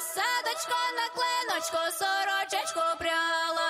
Садочко на клиночку, сорочечку пряла,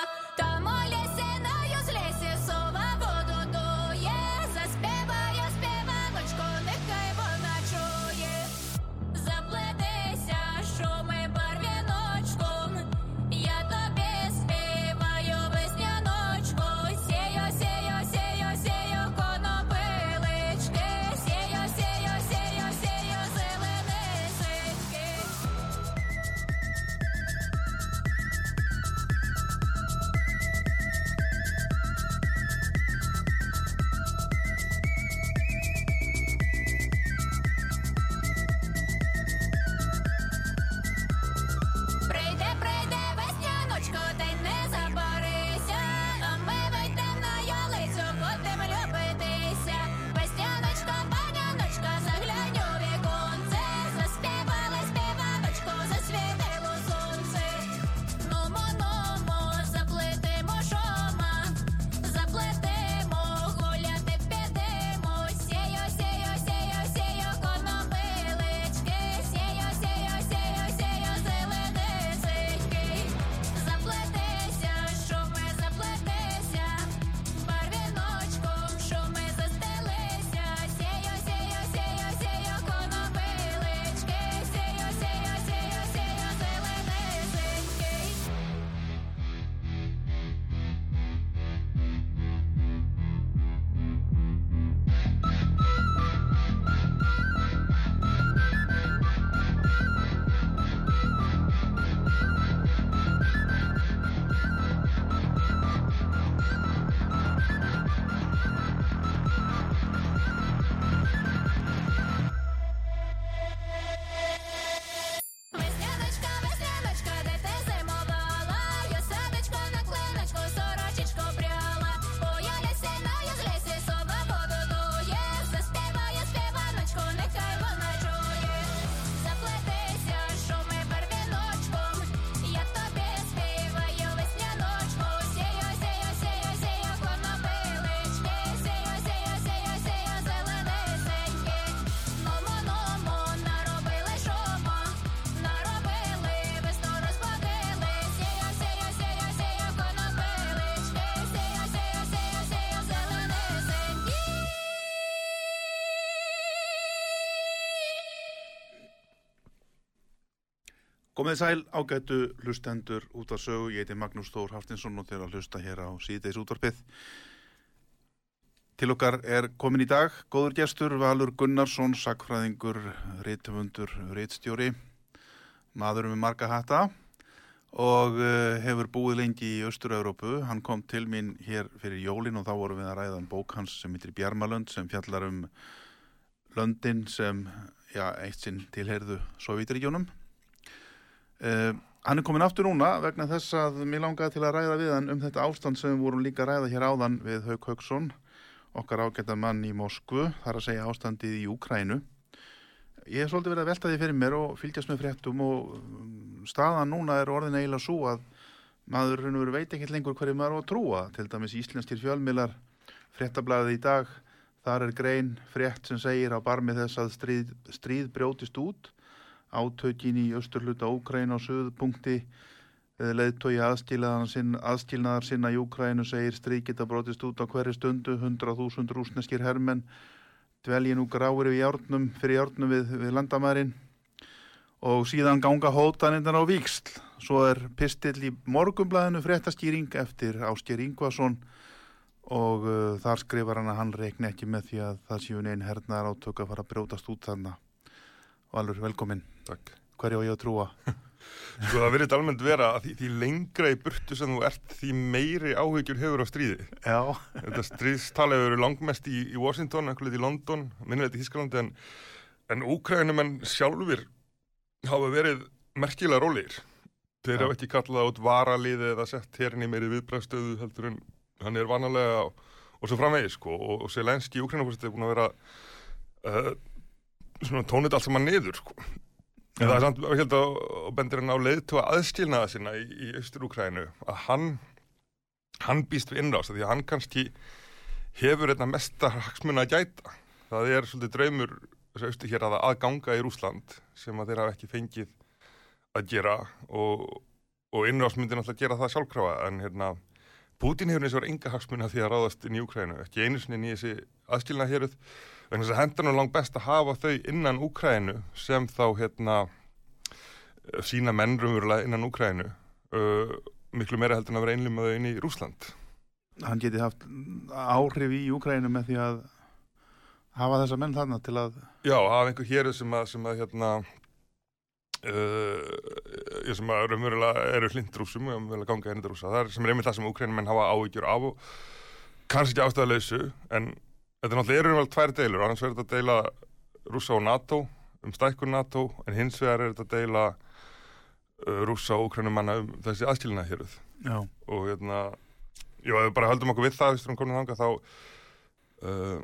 Komið sæl ágættu hlustendur út af sögu, ég heiti Magnús Þór Haftinsson og þeir að hlusta hér á síðdeis útvarpið. Til okkar er komin í dag góður gestur Valur Gunnarsson, sakfræðingur, reytumundur, reytstjóri, maður með marga hatta og uh, hefur búið lengi í Östur-Európu. Hann kom til mín hér fyrir jólin og þá vorum við að ræða um bók hans sem heitir Bjarmalönd sem fjallar um löndin sem, já, eitt sinn tilherðu Sovjetríkjónum. Uh, hann er komin aftur núna vegna þess að mér langaði til að ræða við hann um þetta ástand sem við vorum líka að ræða hér áðan við Hauk Hauksson, okkar ágæta mann í Moskvu, þar að segja ástandið í Úkrænu. Ég hef svolítið verið að velta því fyrir mér og fylgjast með fréttum og um, staðan núna er orðin eiginlega svo að maður veru veit ekkert lengur hverju maður á að trúa. Til dæmis íslenskir fjölmilar, fréttablaðið í dag, þar er grein frétt sem segir á barmi þess að stríð, stríð brjótist út átökin í austurluta Úkræn á söðpunkti leðtói aðskilnaðar sinna, í Úkrænu segir stríð geta brotist út á hverju stundu 100.000 rúsneskir hermenn dvelji nú gráir við járnum fyrir járnum við, við landamærin. Og síðan ganga hótanindar á víksl svo er pistill í morgumblæðinu fréttaskýring eftir Ásker Ingvason og uh, þar skrifar hann að hann reikni ekki með því að það séu neinn hernaðar átök að fara að brjótast út þarna. Valur, velkomin Takk. Hverju á ég að trúa? Sko það verið almennt vera að því, því lengra í burtu sem þú ert, því meiri áhyggjur hefur á stríði. Já, Þetta stríðstali hefur verið langmest í, í Washington, einhverlega í London, minnilegt í Þískalandi, en, en Úkrænumenn sjálfur hafa verið merkilega rólegir. Þeir Já. hafa ekki kallað út varaliði eða sett hérni meiri viðbræðstöðu heldur en hann er vanalega og, og svo framvegis sko og, og Selenski í Ukraínafórstu er búin að vera uh, svona tónið allt saman niður sko. En það er samt, ég held að og bendir hann á leiðtóa aðskilnaða sinna í, í Austur-Ukrænu að hann, hann býst við innrás af því að hann kannski hefur einna mesta hagsmuna að gæta. Það er svolítið draumur þessu austur hér að aðganga í Rúsland sem að þeir hafa ekki fengið að gera og, og innrás myndi náttúrulega gera það sjálfkrafa en hérna Putin hefur eins og enga hagsmuna af því að ráðast inn í Úkrænu, ekki einu sinni inn í þessi aðskilna héruð, vegna þess að hendur nú langt best að hafa þau innan Úkrænu sem þá hérna eh, sína menn raunverulega innan Úkrænu uh, miklu meira heldur en að vera þau inn í Rúsland. Hann geti haft áhrif í Úkrænu með því að hafa þessa menn þarna til að Já, hafa einhver héruð sem að, sem að hérna uh, sem að raunverulega eru hlindrúsum og að ganga hlindrúsa, það er sem er einmitt það sem Úkrænum hafa áhyggjur af og kannski ekki ástæðalausu, en þetta er náttúrulega eru vel tvær deilur, annars verður þetta deila rúsa og NATO, um stækkun NATO, en hins vegar er þetta deila uh, rúsa og Úkrænum manna um þessi aðskilina héruð Já, og hérna já, ef við bara höldum okkur við það við stundum komin þangað þá uh,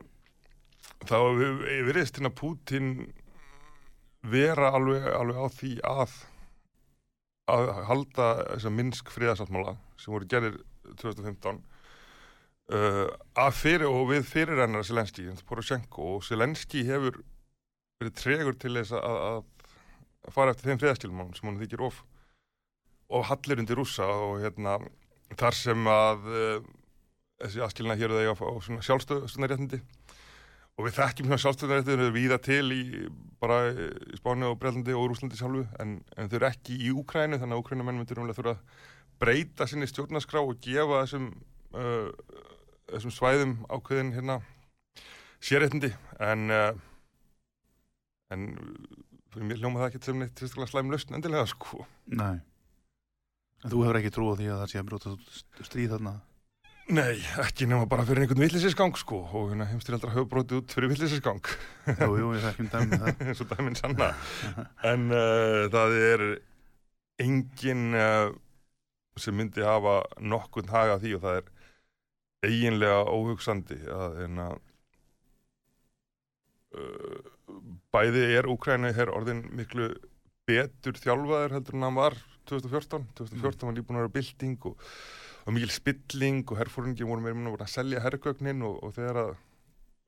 þá við veriðist hérna Pútin vera alveg, alveg á því að að halda þessa minnsk friðarsáttmála sem voru gerir 2015 uh, að fyrir og við fyrirrennar Selenski, Poroshenko og Selenski hefur verið tregur til þess að, að, að fara eftir þeim friðarskilmán sem hann þykir of og hallir undir rússa og hérna þar sem að uh, þessi aðskilna hér þegar á svona sjálfstöðunarréttindi og við þekkjum svona sjálfstöðunarréttindi við víða til í bara í Spáni og Bretlandi og Rúslandi sjálfu en, en þau eru ekki í Úkrænu þannig að Úkrænumenn myndir umlega þurfa að breyta sinni stjórnarskrá og gefa þessum uh, þessum svæðum ákveðin hérna sérréttindi en uh, en fyrir mér hljóma það ekki sem neitt slæm lausn endilega sko. Nei. En þú hefur ekki trú á því að það sé að brjóta út stríð þarna? Nei, ekki nema bara fyrir einhvern villisisgang sko og hérna heimstyrjaldra hefur brotið út fyrir villisisgang Jú, jú, ég þekkjum dæmi um það og dæminn sanna. En uh, það er engin uh, sem myndi hafa nokkun haga því og það er eiginlega óhugsandi að hérna uh, bæði er Úkræni hér orðin miklu betur þjálfaður heldur en hann var 2014 2014 var líbúin að vera bylting og, og mikil spilling og herrfóringin voru meira voru að selja herrgögnin og, og þegar að,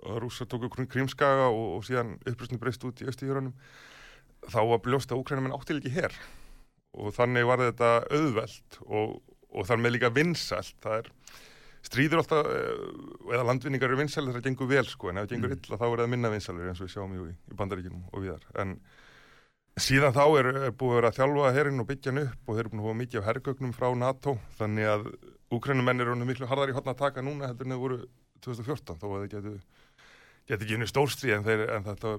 að rúsa tóku krímskaga og, og síðan uppröstinu breyst út í östuhjörunum þá var bljóst að Úkrænum en áttil ekki hér og þannig var þetta auðvelt og, og þar með líka vinsælt. Það er stríður alltaf eh, eða landvinningar eru vinsælir það gengur vel sko en ef það gengur Mm. illa þá er það minna vinsælir eins og við sjáum í, í bandaríkinum og viðar en síðan þá er, er búið að vera að þjálfa herrin og byggja hann upp og þeir eru búin að hafa mikið af herrgögnum frá NATO þannig að úkrænumenn eru orðnir miklu harðar í hotna að taka núna heldur en þeir voru 2014 þó að þeir getu geti ekki unni stórstrí en, þeir, en, þetta,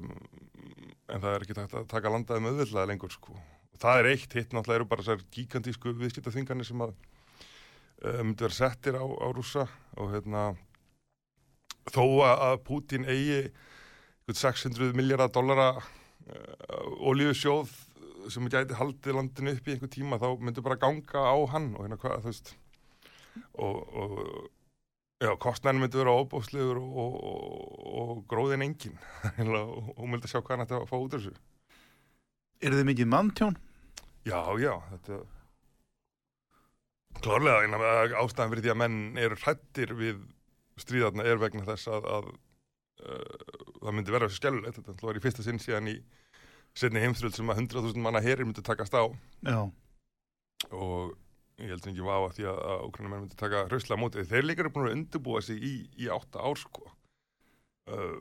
en það er ekki takt að taka landaði með auðvitað lengur sko. og það er eitt, hitt náttúrulega eru bara þessar gigantísku viðskiptaþingarnir sem að myndi vera settir á, á rússa og hérna þó að Putin eigi einhvern 600 miljardar dollara uh, olíusjóð sem gæti haldið landinu upp í einhver tíma þá myndi bara ganga á hann og hérna hvað þú veist og, og já, kostnæðin myndi vera óbóðslegur og, og, og, gróðin engin og, og myndi sjá hvað hann ætti að fá út af þessu Er þið mikið manntjón? Já, já, þetta klárlega, ástæðan fyrir því að menn eru hrættir við stríðarna er vegna þess að, að uh, það myndi vera þessu skjálulegt, þetta var í fyrsta sinn síðan í setni heimströld sem að 100.000 manna herir myndi takast á. Já, og ég heldur ekki vafa því að, að Ukraina menn myndi taka hrauslega á móti. Þeir líka eru búin að undirbúa sig í, í átta ár sko. Uh,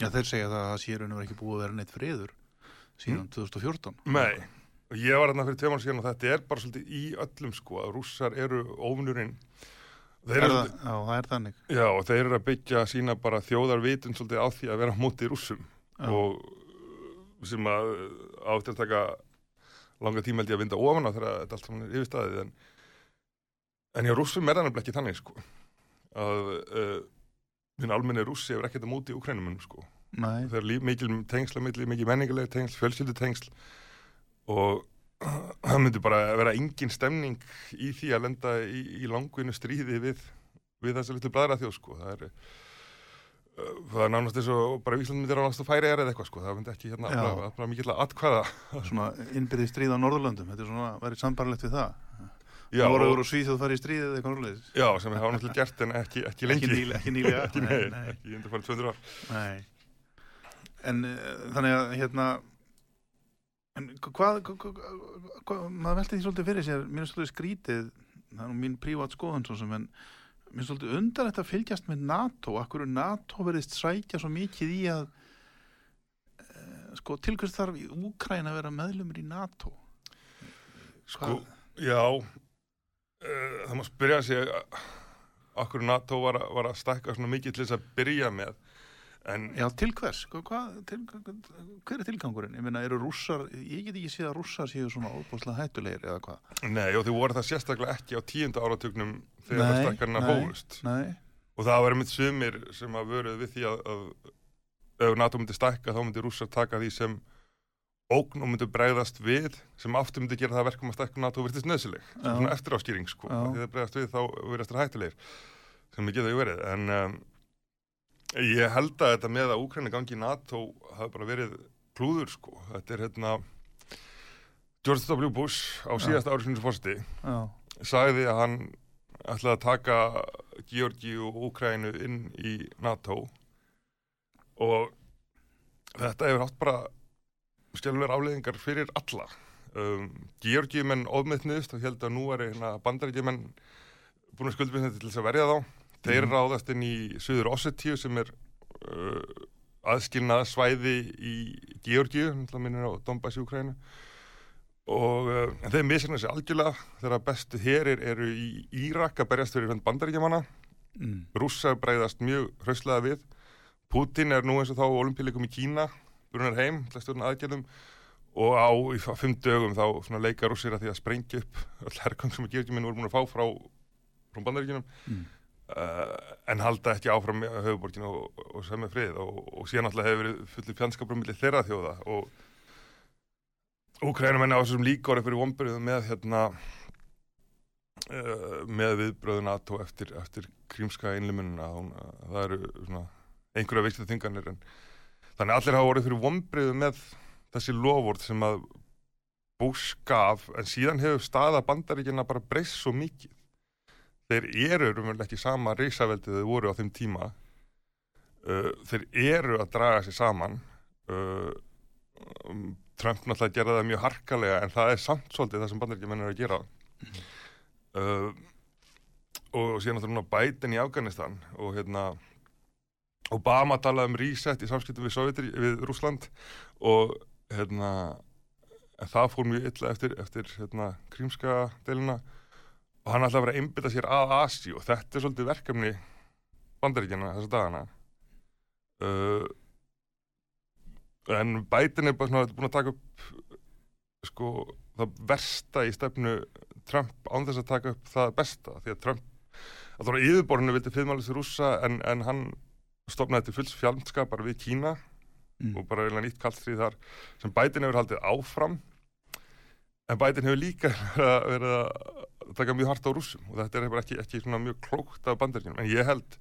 já þeir segja það að það sé raun og veru ekki búið að vera neitt friður síðan 2014 Nei, og ég var hérna fyrir tveim ára síðan og þetta er bara svolítið í öllum sko að rússar eru óvinnurinn þeir Er það, Já, það er þannig. Já, og þeir eru að byggja sína bara þjóðarvitun svolítið á því að vera á móti rússum. Já. og sem að átti að taka langa tíma held ég að vinda ofan á þegar þetta allt saman er yfirstaðið en, en já, rússum er það nefnilega ekki þannig sko að uh, minn almenni rússi hefur ekkert að móti úkrænumunum sko. Nei, það er líf, mikil tengsla milli, mikil menninguleg tengsl, fjölskyldu tengsl og það myndi bara vera engin stemning í því að lenda í, í langvinnu stríði við, við þessa litlu blæðra þjóð sko. það er uh, það er nánast eins og bara Ísland myndir að færi er eða eitthvað sko. það myndi ekki hérna Já. bara, mikill að atkvæða Svona innbyrði stríð á Norðurlöndum, þetta er svona, verið sambarlegt við það. já, Norður og, og Svíþjóð farið í stríðið eða eitthvað nálega. já, sem við hafa náttúrulega gert en ekki, ekki lengi Ekki nýlega, ekki nýlega. ekki, nei, ekki undir farið 200 ár Nei. En uh, þannig að hérna en hvað, hvað, hvað, maður velti því svolítið fyrir sér mér er svolítið skrítið það er nú mín prívat skoðun svo sem en mér er svolítið undan þetta að fylgjast með NATO akkur NATO verðist sækja svo mikið í að uh, sko til hvers þarf í Úkræn að vera meðlumur í NATO? Sko, já uh, það má spyrja sig okkur NATO var, var að stækka svona mikið til þess að byrja með en Já, til hvers? Hvað, til, hver er tilgangurinn? Ég meina, eru rússar, ég get ekki séð að rússar séu svona óbúslega hættulegir eða hvað? nei, og þau voru það sérstaklega ekki á tíunda áratugnum þegar það stækkarna nei, hófust. Nei, og það var einmitt sumir sem að vöruð við því að, að ef NATO myndi stækka þá myndi rússar taka því sem ógn og myndi bregðast við sem aftur myndi gera það verkum að stækka NATO virtist nöðsileg svona eftir áskýring sko því það bregðast við þá verðast það hættulegir sem ekki þau verið. En um, ég held að þetta með að Úkræni gangi í NATO hafi bara verið klúður sko. Þetta er hérna George W. Bush á síðasta árið sinni fórsti sagði að hann ætlaði að taka Georgi og Úkrænu inn í NATO. Og þetta hefur haft bara skjálfulegar afleðingar fyrir alla. Um, Georgi menn ofmiðtniðist og held að nú er hérna bandaríkja menn búin að skuldbyrja til þess að verja þá þeir Mhm. ráðast inn í Suður Ossetíu sem er uh, aðskilnað svæði í Georgiu, náttúrulega minnir á Donbass í Úkrænu og uh, þeir misirna sér algjörlega þegar bestu herir eru í Írak að berjast fyrir bandaríkjamanna. Mm, rússar breyðast mjög hrauslega við. Putin er nú eins og þá á olimpíuleikum í Kína brunar heim til að stjórna aðgerðum. Og á í fimm dögum þá svona leika rússir að því að sprengja upp öll herrgöng sem að gerðjuminn voru búin að fá frá, frá bandaríkjunum. Mm. Uh, en halda ekki áfram með höfuborginu og, og sem er frið og, og síðan alltaf hefur verið fullir fjandskapur millir þeirra þjóða og Úkrænumenn á þessum líka orðið fyrir vombriðum með hérna uh, með viðbröðu NATO eftir, eftir krímska innlimunina. Það eru svona einhverja veikta þinganir en þannig allir hafa orðið fyrir vombriðu með þessi lofvort sem að Bush gaf en síðan hefur staða bandaríkina bara breyst svo mikið þeir eru raunverulega ekki sama rísaveldið þau voru á þeim tíma. Uh, þeir eru að draga sér saman. Uh, um, Trump náttúrulega gerði það mjög harkalega en það er samt svolítið það sem bandaríkjumenn eru að gera. Uh, og síðan náttúrulega Biden í Afganistan og hérna Obama talaði um reset í samskiptum við, Sovjetri, við Rúsland og hérna það fór mjög illa eftir, eftir hérna, krímska deilina og hann ætlaði að vera að einbytta sér að Asi og þetta er svolítið verkefni bandaríkjana þessa dagana. Uh, en Biden er bara svona búin að taka upp sko það versta í stefnu Trump án þess að taka upp það besta. Því að Trump að það var yfirborðinu vildi fyrirmælis rússa en, en hann stofnaði til fulls fjandskapar við Kína. Mm, og bara eiginlega nýtt kallstrið þar sem Biden hefur haldið áfram. En Biden hefur líka verið að taka mjög hart á rússum og þetta er bara ekki, ekki svona mjög klókt af bandaríkjunum. En ég held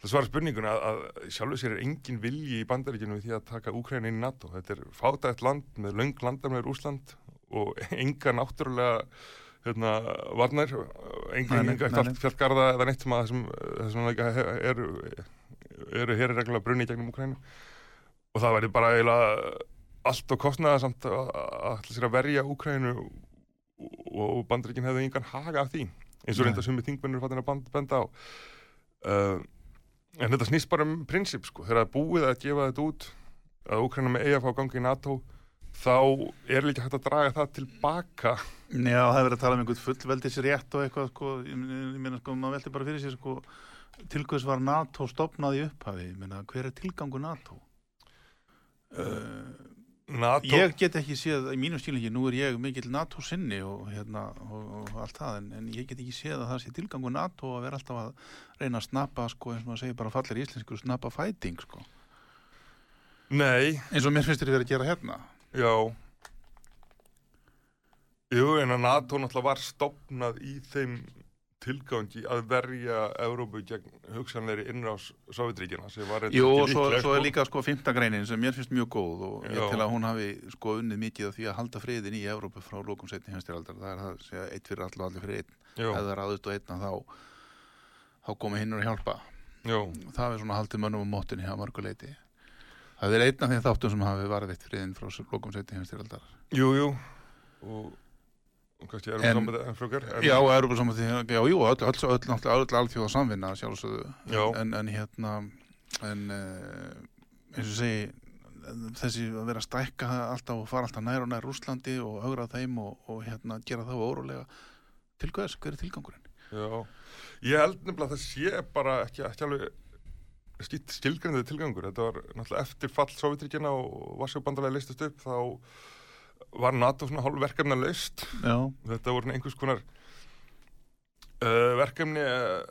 það svara spurninguna að, að sjálfur sér er engin vilji í bandaríkjunum við því að taka Úkræn inn í NATO. Þetta er fátætt land með löng landar með Rúsland og enga náttúrulega hérna, varnar nei, enga nei, nei. fjallgarða eða neitt sem að þessum, eru eru hér reglulega brunni í gegnum Úkrænu og það væri bara eiginlega allt og kostnaða samt að sér að verja Úkrænu og bandaríkin hefði engan haga af því eins og reynda sumi þingmennur fattin að band- benda á. Uh, en þetta snýst bara um prinsip sko, þegar það búið að gefa þetta út að Úkræna með fá gangi í NATO þá er líka hægt að draga það tilbaka. Já, það er verið að tala um einhvern fullveldis rétt og eitthvað, sko, ég meina, sko, maður velti bara fyrir sér, sko, til hvers var NATO stopnað í upphafi, ég meina, hver er tilgangu NATO? Uh, NATO, ég get ekki séð, í mínu stílingi, nú er ég mikill NATO sinni og, hérna, og, og allt það, en, en ég get ekki séð að það sé tilgangu NATO að vera alltaf að reyna að snappa, sko, eins og maður segir bara fallir íslensku, snappa fighting, sko, nei, eins og mér finnst þér verið að gera hérna. já. Jú, en að NATO náttúrulega var stopnað í þeim tilgangi að verja Evrópu gegn hugsanleiri innrás Sovjetríkina sem var Jú, og svo, svo er sko. líka sko fymta greinin sem mér finnst mjög góð og ég Já. til að hún hafi sko unnið mikið af því að halda friðin í Evrópu frá lókum setni heimstyraldar. Það er að segja eitt fyrir all og allir fyrir einn. Ef það er aðust og einna þá, þá komi hinn og hjálpa. jú, Það er svona haldið mönnum á móttinni að mörguleiti. Það er einn af þeim þáttum sem hafi varðitt friðin frá lókum setni heimstyraldar. jú, jú og, erum við En- frökar Já, því, já, jú, öll, öll, öll, öll, öll, alþjóða samvinna sjálfsögðu. Já. En, en hérna, en uh, eins og segi, þessi að vera að stækka alltaf og fara alltaf nær og nær Rúslandi og augra þeim og, og hérna gera þá órólega. Til hver er tilgangurinn? Já, ég held nefnilega að það sé bara ekki, ekki alveg skilt skilgrindið tilgangur. Þetta var náttúrulega eftir fall Sovjetríkjana og Varsjóbandalega leistast upp þá var NATO svona hálf verkefna. Já. Þetta voru einhvers konar uh, verkefni uh,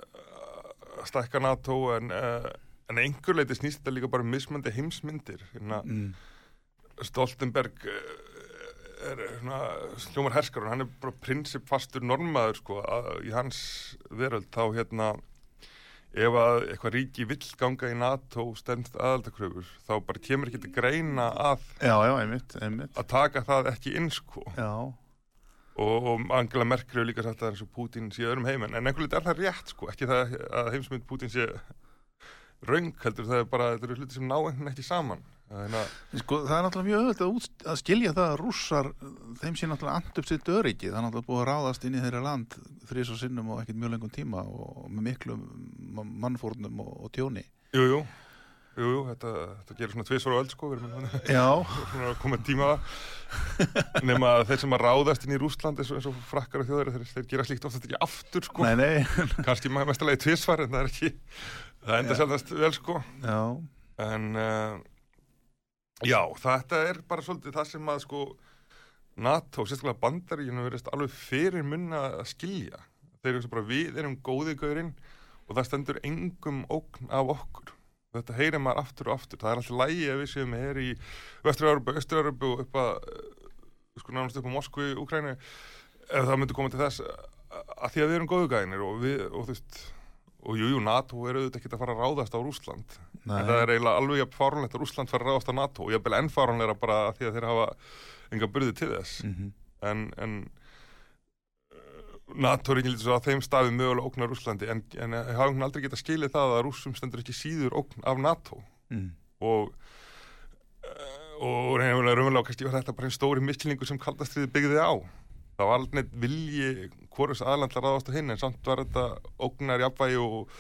að stækka NATO en, uh, en einhver leiti snýst þetta líka bara um mismöndi heimsmyndir. Hérna, Mm. Stoltenberg uh, er svona sljómar herskar og hann er bara prinsipfastur normaður sko í hans veröld þá hérna ef að eitthvað ríki vill ganga í NATO stendst aðaldakröfur þá bara kemur ekki til greina að, Já, já, einmitt, einmitt. að taka það ekki inn sko. Já, og, og Angela Merkel líka sagt að Putin sé öðrum heiminn. En einhvern veginn er það rétt sko ekki það að heimsmynd Putin sé raung heldur það er bara þetta eru hluti sem ná einhvern ekki saman að sko, það er náttúrulega mjög öðvöld að, skilja það að rússar, þeim sé náttúrulega and upp sitt öryggi. Það er náttúrulega búið að ráðast inn í þeirra land þrís og sinnum og ekkert mjög lengum tíma og með miklu mannfórnum og, og tjóni. Jú, jú, jú, jú þetta, þetta gerir svona tvisvar á öll sko, við erum að koma tíma. Að það nema þeir sem að ráðast inn í Rússland eins og, frakkar og þjóðar þeir, þeir gera slíkt oftast ekki aftur sko. Nei, nei, kannski mestalegi tvisvar en það er ekki það enda Já. sjálfast vel sko. En uh, já, þetta er bara svolítið það sem að sko NATO, sérstaklega bandaríkinu verðist alveg fyrir munna að skilja. Þeir eru bara við erum góði gaurinn og það stendur engum ógn af okkur. Þetta heyrir maður aftur og aftur. Það er alltaf lægi ef við séum er í Vestur-Európu, Östur-Európu og upp að uh, sko nánast upp á Moskvu, Úkrænu ef það myndi koma til þess að því að við erum góðu gæðinir og við, og þú veist og jú, jú, NATO er auðvitað ekki að fara að ráðast á Rússland. Nei, en það er eiginlega alveg jafn fáránlegt að Rússland fara að ráðast á NATO og jafnvel enn fáránleira bara því að þeir hafa enga burði til þess. Mhm. en, en uh, NATO er ekki lítið svo að þeim stafi mögulega ógnar Rússlandi en, en hafa hún aldrei getað skilið það að rússum stendur ekki síður ógn af NATO? Mm. og uh, og reynilega raunverulega kannski var þetta bara einn stóri miskilningu sem kaldastriði byggði á það var neitt vilji hvorus aðlandlar ráðast á hinn en samt var þetta ógnar jafnvægi og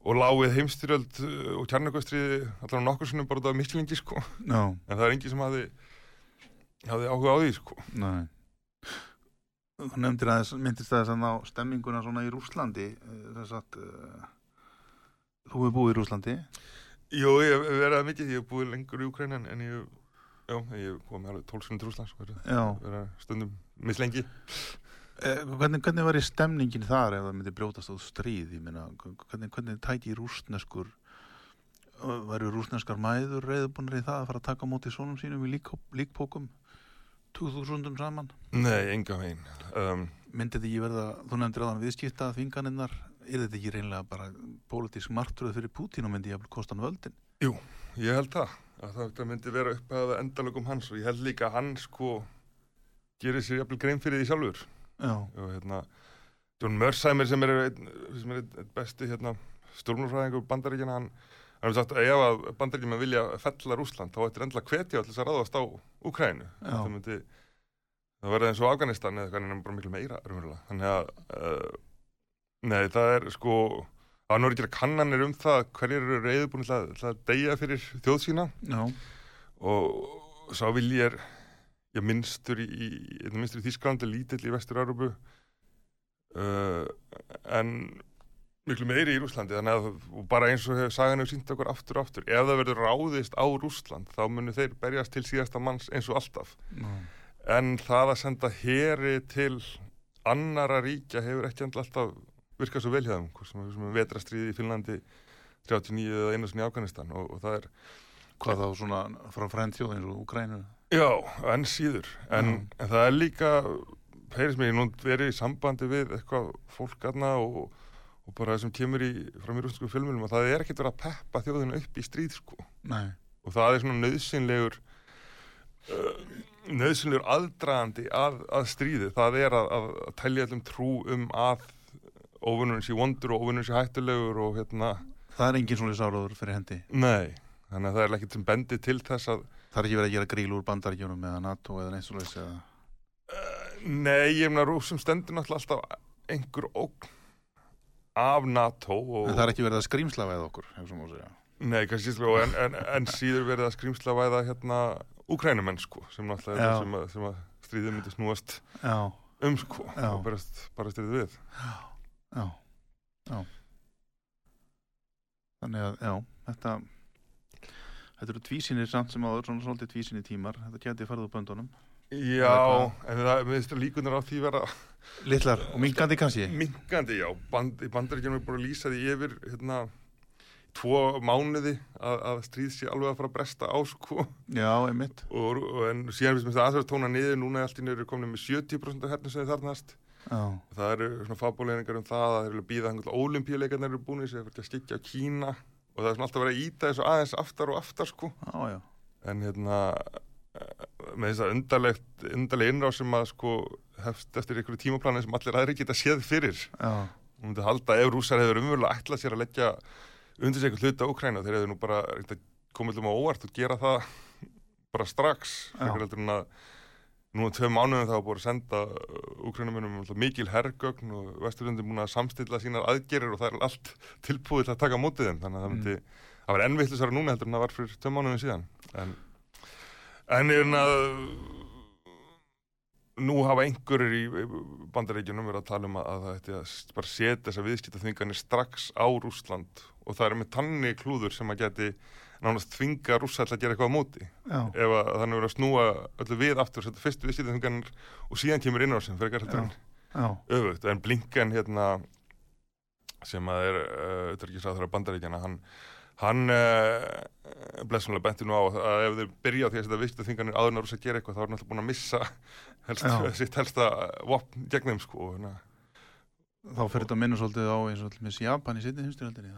og lágið heimstyrjöld uh, og kjarnakvæstriði allavega nokkur sinnum bara út af miskilningi sko Já, en það er engi sem hafði hafði áhuga á því sko nei. Þú nefndir aðeins, myndist aðeins að ná stemminguna svona í Rúslandi, eh, þess að uh, þú hefur búið í Rúslandi. Jú, ég hef verið að mikið, ég hef búið lengur í Ukræn en, ég, já, ég hef komið alveg 12 sinni til Rúslands, verið, Já. verið stundum mislengi. Eh, hvernig, hvernig var í stemningin þar ef það myndi brjótast á stríð? Ég meina, hvernig, hvernig tæki rústneskur, væru rústneskar mæður reyðbúnir í það að fara að taka móti svonum sínum í lík, líkpókum 2000 saman? Nei, enga veginn. Um, Myndi þetta ekki verða, þú nefndir aðan viðskipta þvinganinnar, er þetta ekki reynilega bara pólitísk martröð fyrir Pútín og myndi jafnvel kostan völdin? ég held það, að það, myndi vera upp að endalögum hans og ég held líka að hann sko gerir sér jafnvel grein fyrir því sjálfur. Já, Og hérna, John Mersheimer sem er einn besti hérna, stjórnumfræðingur bandaríkjana, hann hefur sagt að ef að bandaríkjana vilja fella Rúsland þá ættir endla hvetja til þess að ráðast á Úkrænu. Já. Það myndi, það verði eins og Afganistan eða en bara miklu meira raunverulega. Þannig að, uh, nei, það er sko, það er ekki að kannanir um það hverjir eru reyðbúin til að, til að deyja fyrir þjóð sína já, og sá vil ég er já, minnstur í, minnstur í Þísklandi, lítill í Vestur-Európu uh, en miklu meiri í Rúslandi þannig að bara eins og hefur sagan hefur sínt okkur aftur og aftur, ef það verður ráðist á Rúsland þá munu þeir berjast til síðasta manns eins og alltaf. Já, en það að senda heri til annara ríkja hefur ekki alltaf virkað svo vel hjá þeim sem er- sem vetrastriði í Finnlandi 39 eða einu sinni í Afganistan og, og það er hvað þá svona frá frændþjóð eins og Úkrænu? Já, enn síður. En, en það er líka heyrðis mér, ég nú verið í sambandi við eitthvað fólk aðna og, og bara það sem kemur í, frá mér úrsku filmunum að það er ekkert verið að peppa þjóðina upp í stríð sko. Nei, og það er svona nöðsynlegur uh, nöðsynlegur aðdragandi að, að stríði. Það er að, að, að telja allum trú um að óvinnurinn sé vondur og óvinnurinn sé hættulegur og hérna, það er engin svona sáraður fyrir hendi. Nei þannig að það er ekkert sem bendi til þess að Það er ekki verið að gera gríl úr bandaríkjónum eða NATO eða neitt svo leys eða nei, ég meina rúsum stendur náttúrulega alltaf einhver ógn af NATO og, En það er ekki verið að skrýmslafa eða okkur, hefur svo má segja. Nei, kannski síðan en, en, en síður verið að skrýmsla væða hérna úkrænumenn sko sem náttúrulega er Já. það sem, að- sem að stríðið myndi snúast Já, um sko Já. og berast, bara stríðið við. Já, já. Þannig að, já, þetta Þetta eru tvísýnir samt sem áður, svona svolítið tvísýnir tímar. Þetta geti farið úr böndunum. Já, en það, finnst líkunar á því vera Littlar og minkandi kannski? Minkandi, já, Band, í bandaríkjunum er búin að lýsa því yfir hérna, tvo mánuði að, að stríð sé alveg að fara að bresta á sko. Já, einmitt. Og, og en síðan finnst mér það aðeins að tóna niður. Núna er allt í niður komin með 70% af hernum sem þið þarnast Já, það eru svona fábúleiningar um það að þeir eru að býða og það er svona alltaf verið að íta þessu aðeins aftar og aftar sko. Já, já. En hérna eh, með þess að undarlegt undarleg innráð sem að sko hefst eftir einhverju tímaplanin sem allir aðri geta séð fyrir. Já, og myndi halda ef rússar hefur umverulega ætlað sér að leggja undir sig eitthvað hluta á Ukræna þeir hefur nú bara koma allum á óvart og gera það bara strax frekar heldur en að nú á tvei mánuðum þá búið að senda Ukrænumennum mikil herrgögn og Vesturlundin búin að samstilla sínar aðgerir og það er allt tilbúið til að taka mótið þeim. Þannig að það myndi það var ennvittlisara núna heldur en það var fyrir tvei mánuðum síðan. En, en er að nú hafa einhverjir í bandaríkjunum verið að tala um að, að það ætti að s- bara setja þessar viðskiptaþvinganir strax á Rússland. Og það er með tanni klúður sem að geti nánast þvinga rússa til að gera eitthvað á móti. Já, ef að þannig verið að snúa öllu við aftur og setja fyrst viðskiptaþvinganir og síðan kemur inn á sem fyrir já, öfugt. En Blinken hérna sem að er uh, utryggisráður af bandaríkjana hann, hann uh, blessunlega benti nú á að ef þeir byrja á því að setja viðskiptaþvinganir áður en að rússa gera eitthvað þá er náttúrulega búin að missa helst, sitt helsta vopn gegn þeim sko hérna þá fyrir þetta að minna svolítið á eins og með Japan í sinni heimstyrjaldinni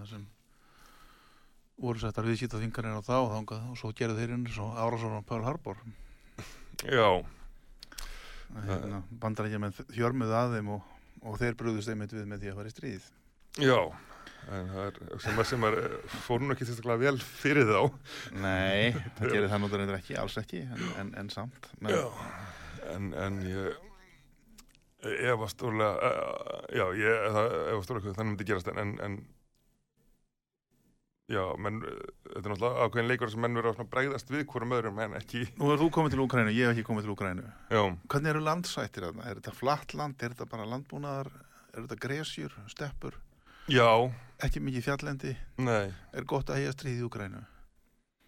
voru settar viðskipta þingarnir á þá og þangað og svo gerðu þeir inn svo árásar á Pearl Harbor. Já, hérna, bandarækja með hjörmuð að þeim og, og þeir brúðust einmitt við með því að fara í stríð. Já en það er, sem, að, sem að fór nú ekki sérstaklega vel fyrir þá. Nei, það gerir það náttúrulega ekki, alls ekki en, en, en samt men, en, en ég ég var stórlega uh, já, ég það- var stórlega hvað þannig myndi gerast en, en já, menn uh, þetta er náttúrulega ákveðin leikur sem menn verður að bregðast við hverjum öðrum en ekki Nú er þú komið til Úkrænu, ég hef ekki komið til Úkrænu já, Hvernig eru landsættir þarna? Er þetta flatt land? Er þetta bara landbúnaðar? Er þetta gresjur, steppur? já, Ekki mikið fjalllendi? nei Er gott að hega stríð í Úkrænu?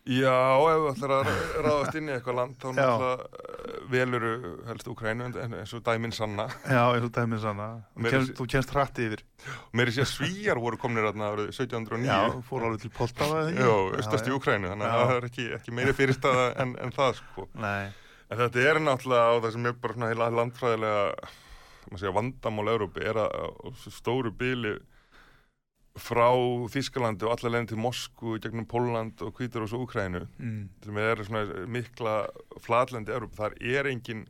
Já, ef þú ætlar að ráðast inn í eitthvað land þá náttúrulega veluru helst Úkrænu en, en eins og dæminn sanna. Já, eins og dæmið sanna. Kemst, þú kemst hratt yfir. Meiri sé að svíjar voru komnir árið 1709 Já, fór alveg til Poltava? Já, austast í Úkrænu þannig að það er ekki, ekki meiri fyrirstaða en, en það sko. Nei, En þetta er náttúrulega á það sem er bara svona heila landfræðilega segja, vandamál Európi er að stóru bíli frá Þískalandi og allar leiðin til Moskú gegnum Póland og Hvítur og svo Úkrænu mm. sem er svona mikla flatlendi Európi, þar er engin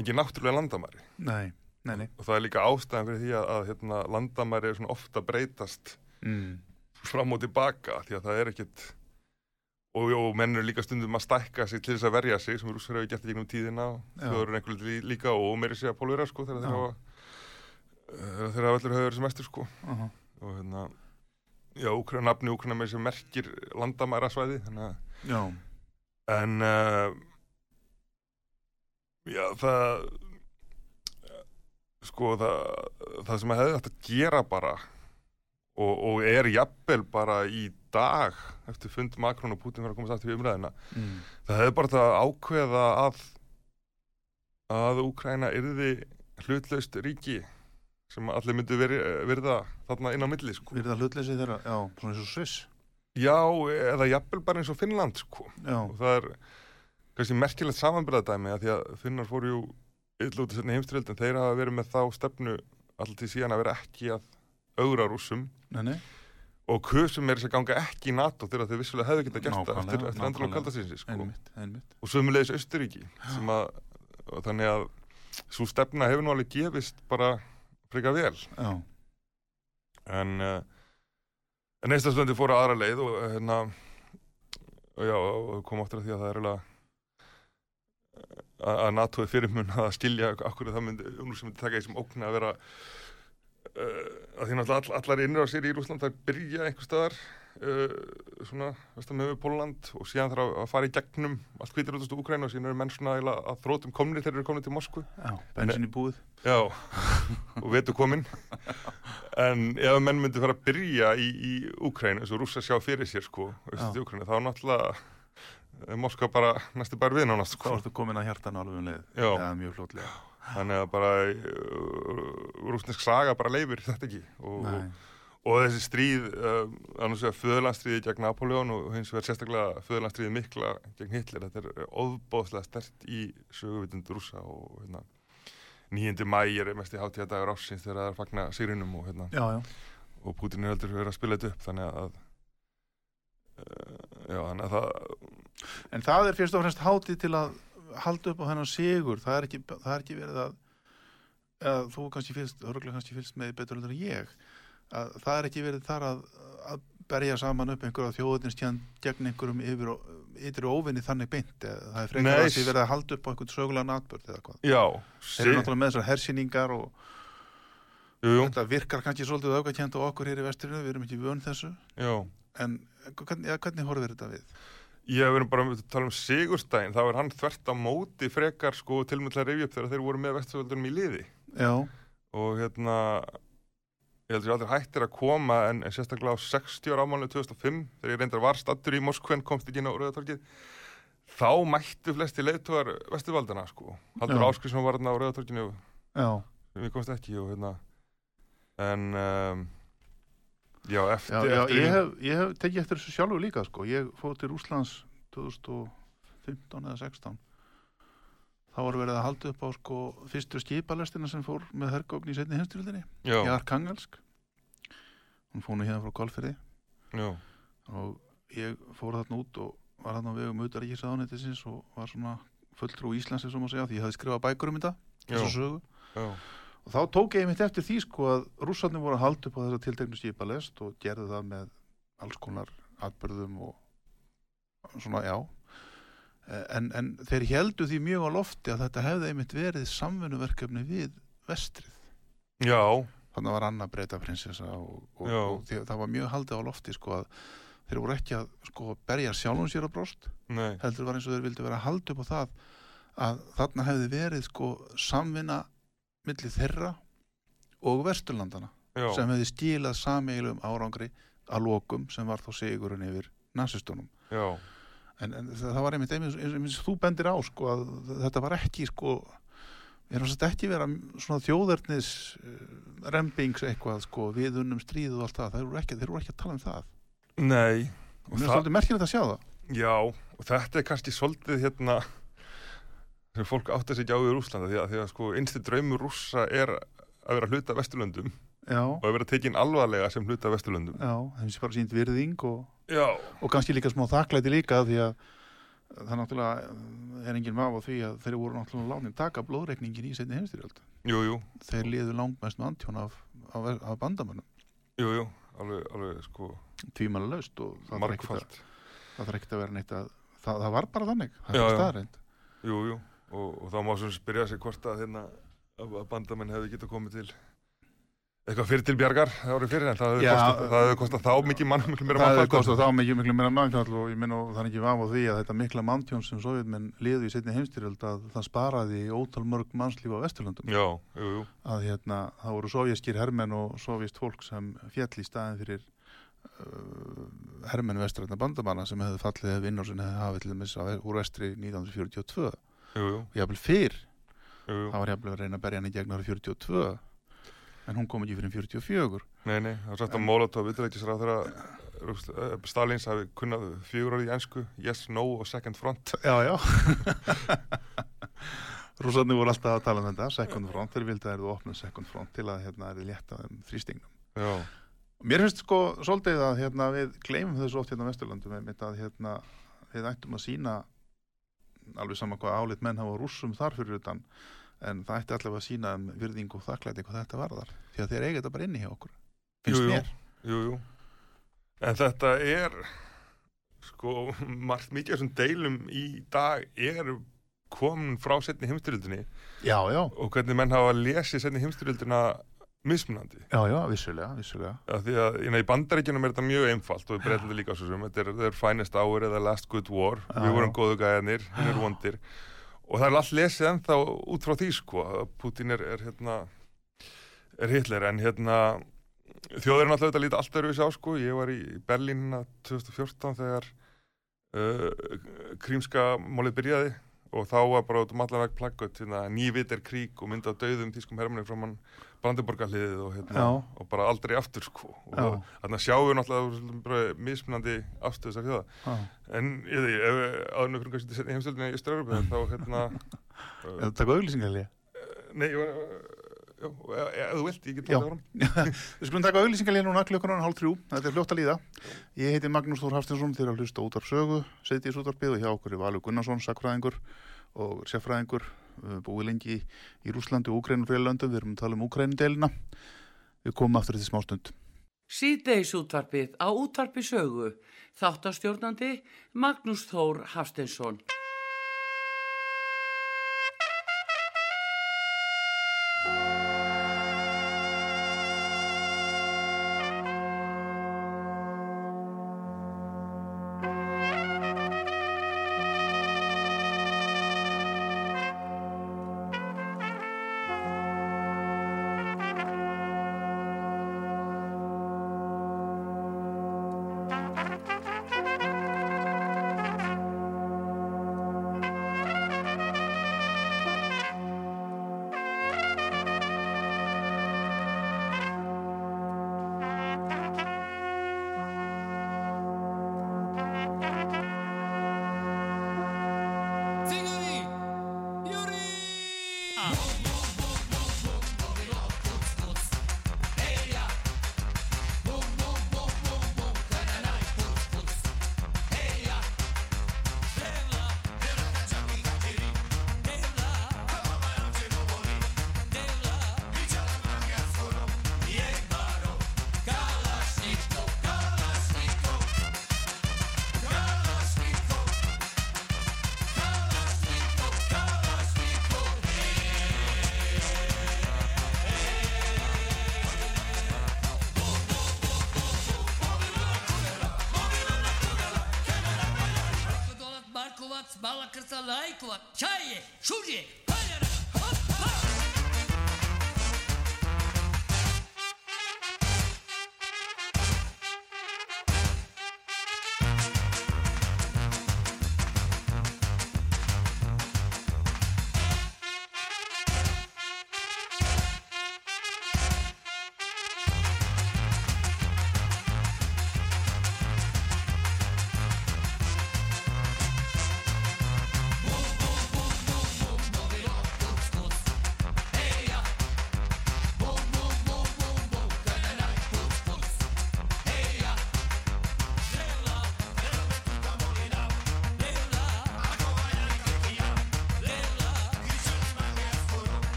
engin náttúrulega landamæri nei, nei, nei og það er líka ástæðan fyrir því að, að hérna, landamæri er svona ofta breytast mm. fram og tilbaka því að það er ekkit og, og menn eru líka stundum að stækka sig til þess að verja sig sem rússar hefur gert gegnum tíðina þau eru einhverju lí- líka og meiri segja pólverja sko þegar þeir hafa eh, þegar hafa allir höfður sem mestur sko uh -huh. Og hérna já, Úkra, nafni Úkrana með sem merkir landamæra svæði En uh, já, það sko, það, það sem að hefði að gera bara og, og er jafnvel bara í dag eftir fund Makrón og Putin var að komast aftur í umræðina mm. það hefði bara það að ákveða að að Úkraina yrði hlutlaust ríki sem allir myndu veri, verða þarna inn á milli sko. Við erum það hlutleysi þeirra, já, svona eins og Sviss Já, eða jafnvel bara eins og Finnland sko. Og það er kannski merkilegt samanbyrðadæmi að því að Finnar fóru jú illa út í setni heimstyrjöld en þeir hafa verið með þá stefnu alltaf til síðan að vera ekki að augra rússum Nei, nei, og kusum er þess að ganga ekki í NATO þegar þeir vissulega hefðu getað gert það eftir, eftir kaldasinsi sko. einmitt, einmitt. og sömulegis Austuríki sem að og þannig að svo stefna hefur nú alveg gefist bara frika vel. Já, en uh, en Íslandslundi fóru aðra leið og uh, hérna og já, og kom áttur að því að það er eiginlega að að NATO er fyrirmun að skilja akkur það myndi, nú sem myndi taka því sem ógna að vera uh, að því náttúrulega all, allar innra á sér í Rúsland það byrja einhver staðar uh, svona, vestan með Póland og síðan þarf að fara í gegnum allt hvítir út úr Úkræn og síðan eru menn svona eiginlega að þrótum komni þegar eru komni til Moskvu já, bensin í búið. Já, og vetu komin en ef menn myndi fara að byrja í, í Úkræn eins og rússa sjá fyrir sér sko, austur í Úkræn þá er náttúrulega er Moskva bara næstu bara við nánast Þá sko. ertu komin að hjartan alveg um leið. Já. Já, mjög fljótlega. þannig að bara uh, rúsnesk saga bara leifir þetta ekki og, og þessi stríð uh, annars vegar föðurlandstríði gegn Napoleon og hins vegar sérstaklega föðurlandstríði mikla gegn Hitler, þetta er óbóðslega stert í söguvitund rússa og hérna 9. mæ er mest í hátíðadagur ársins þegar það er fagna sýrinum og hérna já, já. og Putin er heldur verið að spila þetta upp þannig að uh, já, þannig að það En það er fyrst og fremst hátíð til að halda upp á hennan sigur. Það er ekki, það er ekki verið að, eða þú kannski örgulega kannski fyrst með betur en ég, að það er ekki verið þar að, að berja saman upp einhverja þjóðinstján gegn einhverjum yfir og ytri óvinni þannig beint. eða Það er frekar að því verið að halda upp á einhvern sögulega natbörð eða hvað. já, Þeir eru náttúrulega með þessar hersýningar og jú, jú, þetta virkar kannski svolítið aukakjönd á okkur hér í vesturinu, við erum ekki vön þessu. já En hvernig, ja, hvernig horfir þetta við? Ég hef verið bara að tala um Sigurstein, þá er hann þvert á móti frekar sko til með til að rifja upp þegar þeir voru með vesturvöldunum í liði Já, og hérna ég heldur aldrei hættir að koma en, en sérstaklega á 60 ára ámálinu 2005 þegar ég reyndar var stattur í Moskven komst ekki inn á Rauðatorkið þá mættu flesti leiðtóðar vesturvaldana sko. Haldur Já. Áskrisson var hérna á Rauðatorkinu já, sem ég komst ekki og hérna. En um, já já, eftir, já eftir ég, hef, ég hef tekið eftir þessu sjálfur líka sko. Ég fóð til Úslands 2015 eða 16 þá var verið að halda upp á sko, fyrstu skipalestina sem fór með hergókn í setni heimstyrildinni í Arkangelsk. Hún fór nú hérna frá Kolfyrði já, og ég fór þarna út og var þarna á vegum utaríkisraðunættisins og var svona fulltrú Íslands sem að segja því ég hafði skrifað bækur um þetta já, þessa sögu. Já, og þá tók ég mitt eftir því sko að rússarnir voru að halda upp á þessa tilteknu skipalest og gerðu það með alls konar atbyrðum og svona já en, en þeir heldu því mjög á lofti að þetta hefði einmitt verið samvinnuverkefni við vestrið. Já, þannig var Anna Breta prinsessa og, og, og því, það var mjög haldið á lofti sko að þeir voru ekki að sko berja sjálfum sér á brost nei, heldur var eins og þeir vildu vera að halda upp á það að þarna hefði verið sko samvinna milli þeirra og vesturlandana já, sem hefði stílað sameigilum árangri að lokum sem var þá sigurinn yfir nazistunum já, en, en það var einmitt eins og þú bendir á sko að þetta var ekki sko við erum svolítið ekki vera svona þjóðarnis uh, rempings eitthvað sko við unnum stríð og allt það. Þeir voru ekki, þeir voru ekki að tala um það. Nei. Og mér er svolítið merkilegt að sjá það. Já, og þetta er kannski svolítið hérna sem fólk átt að segja á í Rúslanda því að, því að sko einstu draumur rússa er að vera hluta Vesturlöndum já, og að vera tekin alvarlega sem hluta af Vesturlöndum. Já, þeim sé bara sínt virðing og, og kannski líka smá þakklæti líka því að það náttúrulega er enginn vaf á því að þeir voru náttúrulega lánin taka blóðreikningin í setni heimstyrjöld jú, jú, þeir liðu langmest með antjón af, af, af bandamönnum. Jú, jú. Alveg, alveg sko. Tvímæla laust og það að- margfald það þarf ekkert að vera neitt að það, það var bara þannig, það Já, er já. staðreind Jú, jú, og, og þá má svona spyrja sig hvort að hérna að að bandamenn hefði getað komið til eitthvað fyrir til bjargar árið fyrir en það hefði hefði kostað þá mikið mann miklu meira það hefði mannfall. kostað þá mikið miklu meira manntjón og ég minn og það er ekki vaf á því að þetta mikla manntjón sem sovjetmenn liðu í setni heimstyrjöld að það sparaði ótal mörg mannslíf á Vesturlöndum. Já, jú, jú, að hérna, það voru sovjaskir hermenn og sovjast fólk sem fjall í staðin fyrir uh, hermenn vestrætna bandamanna sem hefði fallið ef innársin hefði hafið til þess en hún kom ekki fyrir 44 Nei, nei, það var sagt að Molotov viðrækisráð þegar Stalins hafi kunnað fjögur orði í ensku yes, no og second front. Já, já. Rússarnir voru alltaf að tala um þetta, second front, þeir vildi að þeir opna second front til að hérna er létta um þrýstingnum. Já, Mér finnst sko svolítið að hérna, við gleymum þessu oft hérna á Vesturlandum að hérna, við ættum að sína alveg sama hvað álit menn hafa á rússum þar fyrir utan en það ætti allavega að sína um virðingu og þakklæti hvað þetta varðar. Því að þeir eiga þetta bara inni hjá okkur finnst Jú, mér. Jú, jú. En þetta er, sko, margt mikið þessum deilum í dag er komin frá setni heimstyrjöldinni Já, já, og hvernig menn hafa lesið setni heimstyrjöldina mismunandi. já, já, vissulega, vissulega. Já, því að innan í bandaríkjunum er þetta mjög einfalt og við breytum þetta líka svo sem. Þetta er, er finest hour eða last good war. Við vorum góðu gæðanir, hinn er vondir og það er allt lesið ennþá út frá því sko, Putin er, er hérna er Hitler. En hérna þjóðurinn alltaf þetta lítið allt öruvísi á sko, ég var í Berlín hérna 2014 þegar uh, krímska málið byrjaði. Og þá var bara út um allan veg plaggut hérna, nývit er krík og mynd af döðum þýskum hermunni frá mann Brandenborgarliðið og, hérna, og bara aldrei aftur sko. Og þannig að sjáum við náttúrulega mismunandi afstöð þessar Já. en ég því, ef nokkur kannski setja heimstöldinni í Ströðurbyggð þá hérna Er þetta góð auglýsingarlega? nei, ég var já, ef þú vilt, ég get Já. það áram Við skulum taka auglýsingarlega núna klukkunan hálf þrjú, þetta er fljótt að líða. Ég heiti Magnús Þór Hafstinsson, eru að hlusta útvarp sögu, setjið útvarpið og hjá okkur er Valur Gunnarsson, sakfræðingur og sérfræðingur, búið lengi í, í Rúslandi og Úkrænum fyrir löndum, við erum að tala um Úkrænudelina. Við komum aftur til smástund. Síðdeis útvarpið á útvarpi sögu. Þáttastjórnandi Magnús Þór Hafsteinsson. 说：“少爷，书记，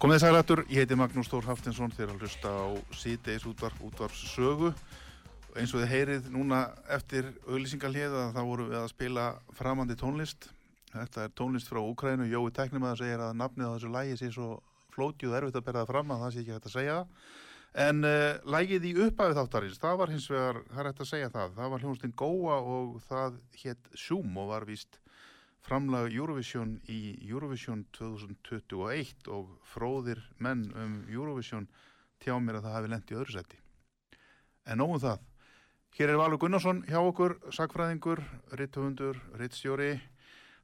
Komið þið sælættur, ég heiti Magnús Þór Haftinsson þeir að hlusta á síðdeis útvarp, útvarpssögu. Og eins og þið heyrið núna eftir auðlýsingarliða þá vorum við að spila framandi tónlist. Þetta er tónlist frá Úkrænu Jói Teknimaður segir að nafnið á þessu lægi sé svo flótið og erfitt að bera það fram að það sé ekki hægt að segja en uh, lægið í upphæfið þáttarins það var hins vegar, það er hægt að segja það. Það var hljónstinn Góa og það hétt Zoom og var víst framlag Eurovision í Eurovision 2021 og fróðir menn um Eurovision tjá mér að það hafi lent í öðru seti. En nógum það. Hér er Valur Gunnarsson hjá okkur, sagfræðingur, ritthöfundur, rittstjóri.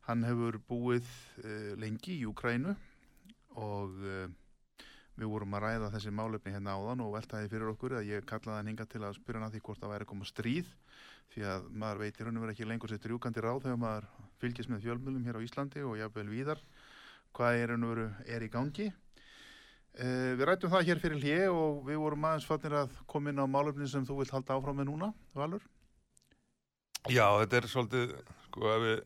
Hann hefur búið uh, lengi í Ukrænu og uh, við vorum að ræða þessi málefni hérna áðan og veltaði fyrir okkur að ég kallaði hann hinga til að spyrja hann að því hvort það væri að koma stríð því að maður veitir hann verið ekki lengur sér drjúkandi ráð þegar maður fylgist með fjölmjölum hér á Íslandi og jafnvel víðar hvað er hann veru er í gangi uh, Við rættum það hér fyrir hlje og við vorum aðeins fannir að koma inn á málefni sem þú vilt halda áfram með núna, Valur Já, þetta er svolítið, sko, ef við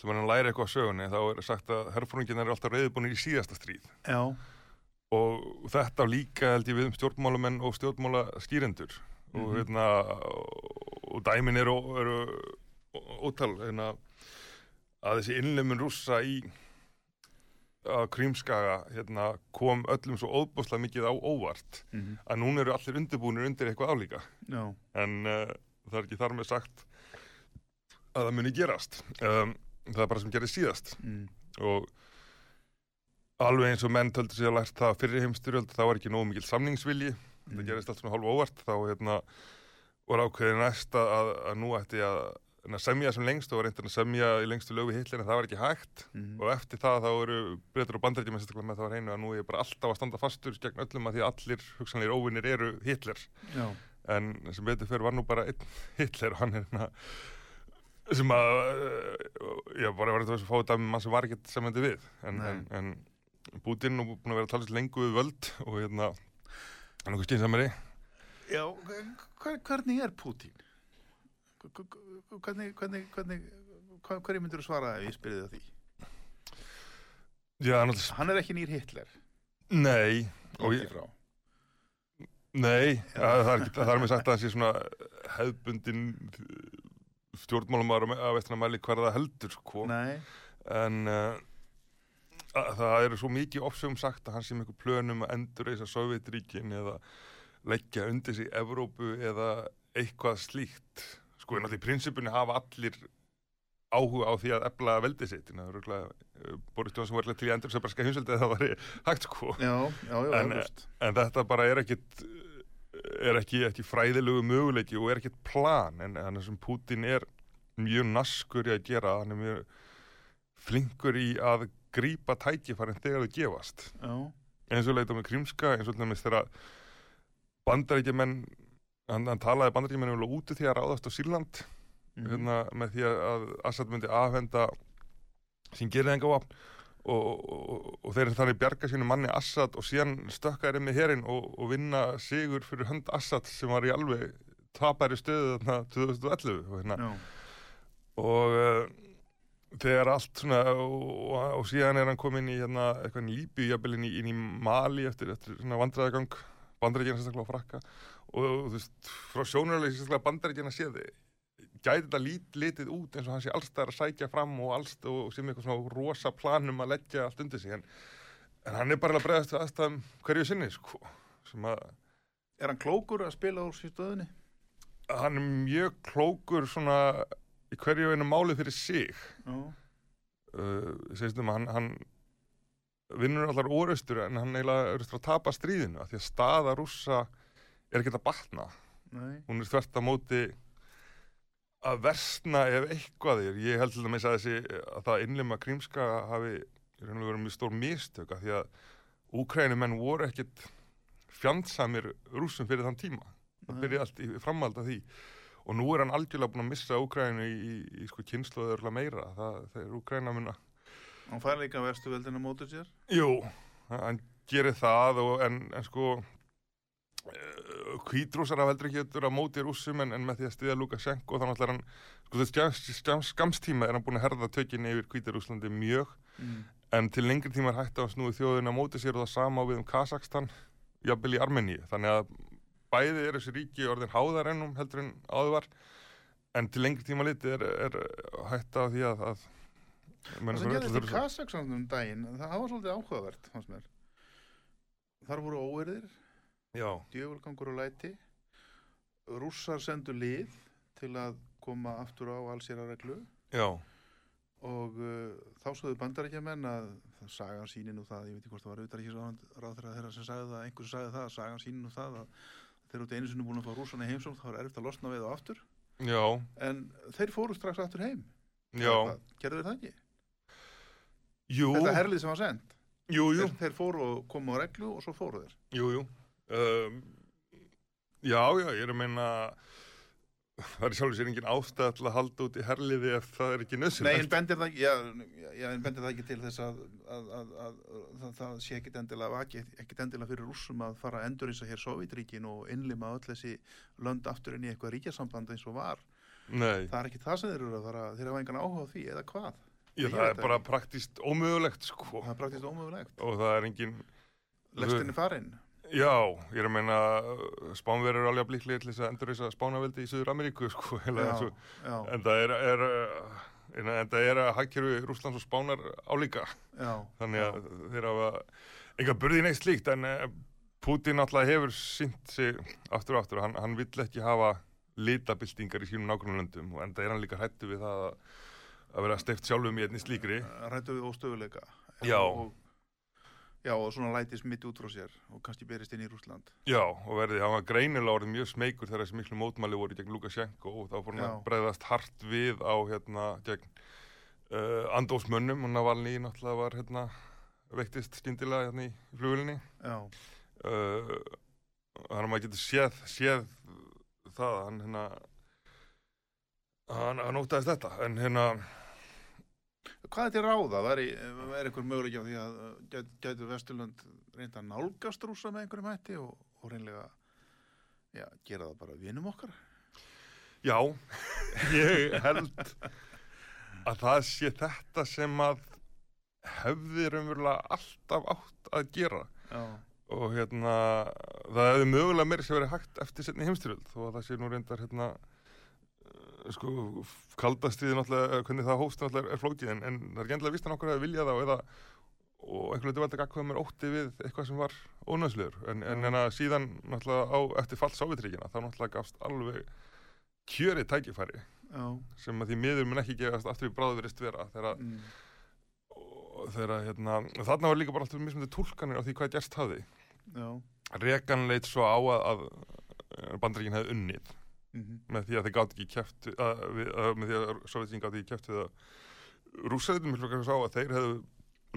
ætlum að læra eitthvað á sögunni, þá er sagt að herrfóringin er alltaf reyðbúinir í síðasta stríð. Já, Og þetta líka held ég við um stjórnmálamenn og stjórnmála skýrendur. Og Mhm. hérna, og dæmin eru, eru ótal, hérna, að þessi innleimun rússa í Krímskaga hérna, kom öllum svo óbúslega mikið á óvart mm að núna eru allir undirbúinir undir eitthvað álíka. já, en uh, það er ekki þar með sagt að það muni gerast. Um, það er bara sem gerir síðast. Mm. og alveg eins og menn töldu sig að lært það fyrir heimstyrjöld þá var ekki nógu mikil samningsvilji. Það gerist allt svona hálfa óvart þá hérna, var ákveðið næst að, að, að nú ætti að, semja sem lengst og var reyndin að semja í lengstu lögu hitlir en það var ekki hægt. Mm. og eftir það þá eru breytur og bandarækjum með það var hreinu að nú er bara alltaf að standa fastur gegn öllum að því allir hugsanleir óvinnir eru hitlir já, en sem betur fyrir var nú bara einn Hitler og hann er hérna sem að bara var þetta að fá dæmi mann sem var ekkert semjandi við. En, en, en Putin nú búin að vera að tala sér lengu við völd og hérna hann er okkur skynsamari já hver, hvernig er Putin? Hvernig, hvernig, hvernig hverju myndir þú svara ef ég spyrði það því? já, náttúrulega, Hann er ekki nýr Hitler nei og ég, nei, að, það er það er mér sagt að það sé svona hefðbundin stjórnmálumar að veistina mæli hver það heldur sko Nei, en uh, að, það eru svo mikið ofsögum sagt að hann sé eitthvað plönum að endur reysa Sovjetríkin eða leggja undir sig Evrópu eða eitthvað slíkt. Sko en allir í prinsipinu hafa allir áhuga á því að efla veldi sitt það er örugglega, uh, Boris Johnson var örugglega til í endur sem bara skæði hunseldi eða það var hægt sko. Já, já, já, En, en þetta bara er ekkit er ekki, ekki fræðilegu möguleiki og er ekkit plan. En hann sem Putin er mjög naskur í að gera hann er mjög flinkur í að grípa tækifærin þegar þau gefast. Já, eins og leita með krímska eins og nefnist þegar bandaríkjumenn hann, hann talaði bandaríkjumenn um úti því að ráðast á Sýrland Mhm. hérna, með því að Assad myndi afhenda sín gerðingavapn og, og, og þeir þannig bjarga sínu manni Assad og síðan stökka þeir með herinn og, og vinna sigur fyrir hönd Assad sem var í alveg tapæri stöðu þarna 2011 og, hérna, já, og uh, þegar allt svona og, og, og síðan er hann komin í hérna, eitthvað í Líbíu, jafnvel inn í, í Mali eftir, eftir svona vandræðagang bandaríkjana sérstaklega á frakka. Og þú veist, frá sjónurlega sérstaklega bandaríkjana séð gæti þetta lít, litið út eins og hann sé allstæðar að sækja fram og allst og sem eitthvað svona rosa planum að leggja allt undir sig. En, en hann er bara að bregðast við aðstæðum hverju sinni sko sem að Er hann klókur að spila úr sér stöðunni? hann er mjög klókur svona í hverju einu máli fyrir sig. Já, uh, segistum að hann, hann vinnur allar orustur en hann eiginlega er að tapa stríðinu af því að staða rússa er ekki að batna. Nei, hún er þvert að móti að versna ef eitthvað er. Ég held til dæmis að þessi að það innlima krímska hafi verið mjög stór mistök af því að úkrænumenn voru ekkit fjandsamir rússum fyrir þann tíma. Það Nei. byrja allt í framhald af því. Og nú er hann algjörlega búin að missa Úkrænu í, í, í sko kynsluður meira. Það, þegar Úkræna mun að hann fær líka verstu veldina mótur sér. Jú, hann gerir það og, en, en sko hvítrúsar af heldur ekki getur að móti rússum en, en með því að stiða Lukashenko þannig að hann sko, skams, skamstíma er hann búin að herða tökinni yfir hvítirúslandi mjög. Mm. en til lengri tíma er hægt að snúi þjóðin að móti sér og það sama við um Kazakstan jafnvel í Armeníu. Þannig að bæði er þessi ríki orðin háðar ennum heldur en áður var. En til lengri tíma litið er, er hægt að því að, að Það sem gerðist í Kazakstan um daginn, það var svolítið áhugavert. Þar voru óerðir, djöfulgangur og læti. Rússar sendu lið til að koma aftur á allsýrareglu og uh, þá skoðu bandarækjamenn að sagan síni nú það, ég veit ekki hvort það var auðvitað ekki ráð þeirra sem sagði það, einhversu sagði það, sagan síni nú það að þeir eru út einu sinni búin að fá rússana í heimsókn, þá er erfitt að losna við þá aftur, já, en þeir fóru strax aftur heim. Gerðu þeir það ekki? Jú, Þetta herlið sem var sendt, jú, jú, þeir, þeir fóru og komu á reglu og svo fóru þeir. jú, jú um, Já, já, ég er að meina það er sjálfur sér engin ástæð til að halda út í herliði ef það er ekki Nei, en nöðsynlegt bendir það, já, já, en bendir það ekki til þess að, að, að, að, að það, sé ekkit endilega vaki, ekkit endilega fyrir rússum að fara að endurýsa hér Sovjetríkin og innlima öll þessi lönd aftur inn í eitthvað ríkjasamband eins og var. Nei, Það er ekki það sem þeir eru að fara, þeir hafa engan áhuga á því, eða hvað? Ég það er það bara praktist ómögulegt sko Það er praktist ómögulegt. og það er engin Lestinni farinn. Já, ég er að meina Spánverður er alveg blíklega til þess að endurreisa Spánaveldi í Suður Ameríku sko, Já, já, svo, já, en það er, er uh, en en það er að hagkerfi Rússlands og Spánar álíka já. þannig að þeir hafa enga burði neitt slíkt en uh, Putin náttúrulega hefur sínt sig aftur og aftur og hann, hann vill ekki hafa litabildingar í sínum nágrunlöndum og enda er hann líka hættu við það að, að vera steift sjálfum í einni slíkri Rættu við óstöðuleika. Já. Og, já, og svona lætist mitt út frá sér og kannski berist inn í Rússland. Já, og verði, hann var greinilega orðið mjög smeykur þegar þessi miklu mótmæli voru gegn Lukashenko og þá fór hann að bregðast hart við á hérna gegn uh, andófsmönnum og Navalny náttúrulega var hérna veiktist skyndilega hérna í flugvölinni Já, uh, þannig að maður getur séð, séð það að hann hérna hann, hann ótaðist þetta en hérna Hvað er til ráða? Er, er einhver möguleik á því að uh, gæt, gætu Vesturlönd reynda að nálgast rúsa með einhverjum hætti og, og reynlega já, gera það bara vinum okkar? Já, ég held að það sé þetta sem að hefði raunverulega alltaf átt að gera Já, og hérna það hefði mögulega meira sem verið hægt eftir setni heimstyrjöld þó að það sé nú reyndar hérna sko kaldastriði náttúrulega hvernig það hófst náttúrulega er flókið en, en það er ekki endilega vist að nokkur hefði viljað þá eða og einhvern veginn valda gagkvæða mér ótti við eitthvað sem var ónæðslegur en, en, en að síðan náttúrulega á eftir fall Sávitríkina þá náttúrulega gafst alveg kjörið tækifæri já, sem að því miður mun ekki gefast aftur í bráðverist vera þegar að mm, og hérna, og þarna var líka bara alltaf mismundi tólkanir á því hvað gerst hafði. Rekan leit svo á að, að bandaríkin hefði unnið mhm, með því að þeir gátt ekki kæft við, að, með því að Sovjetíkin gátt ekki kæft við að sá að þeir hefðu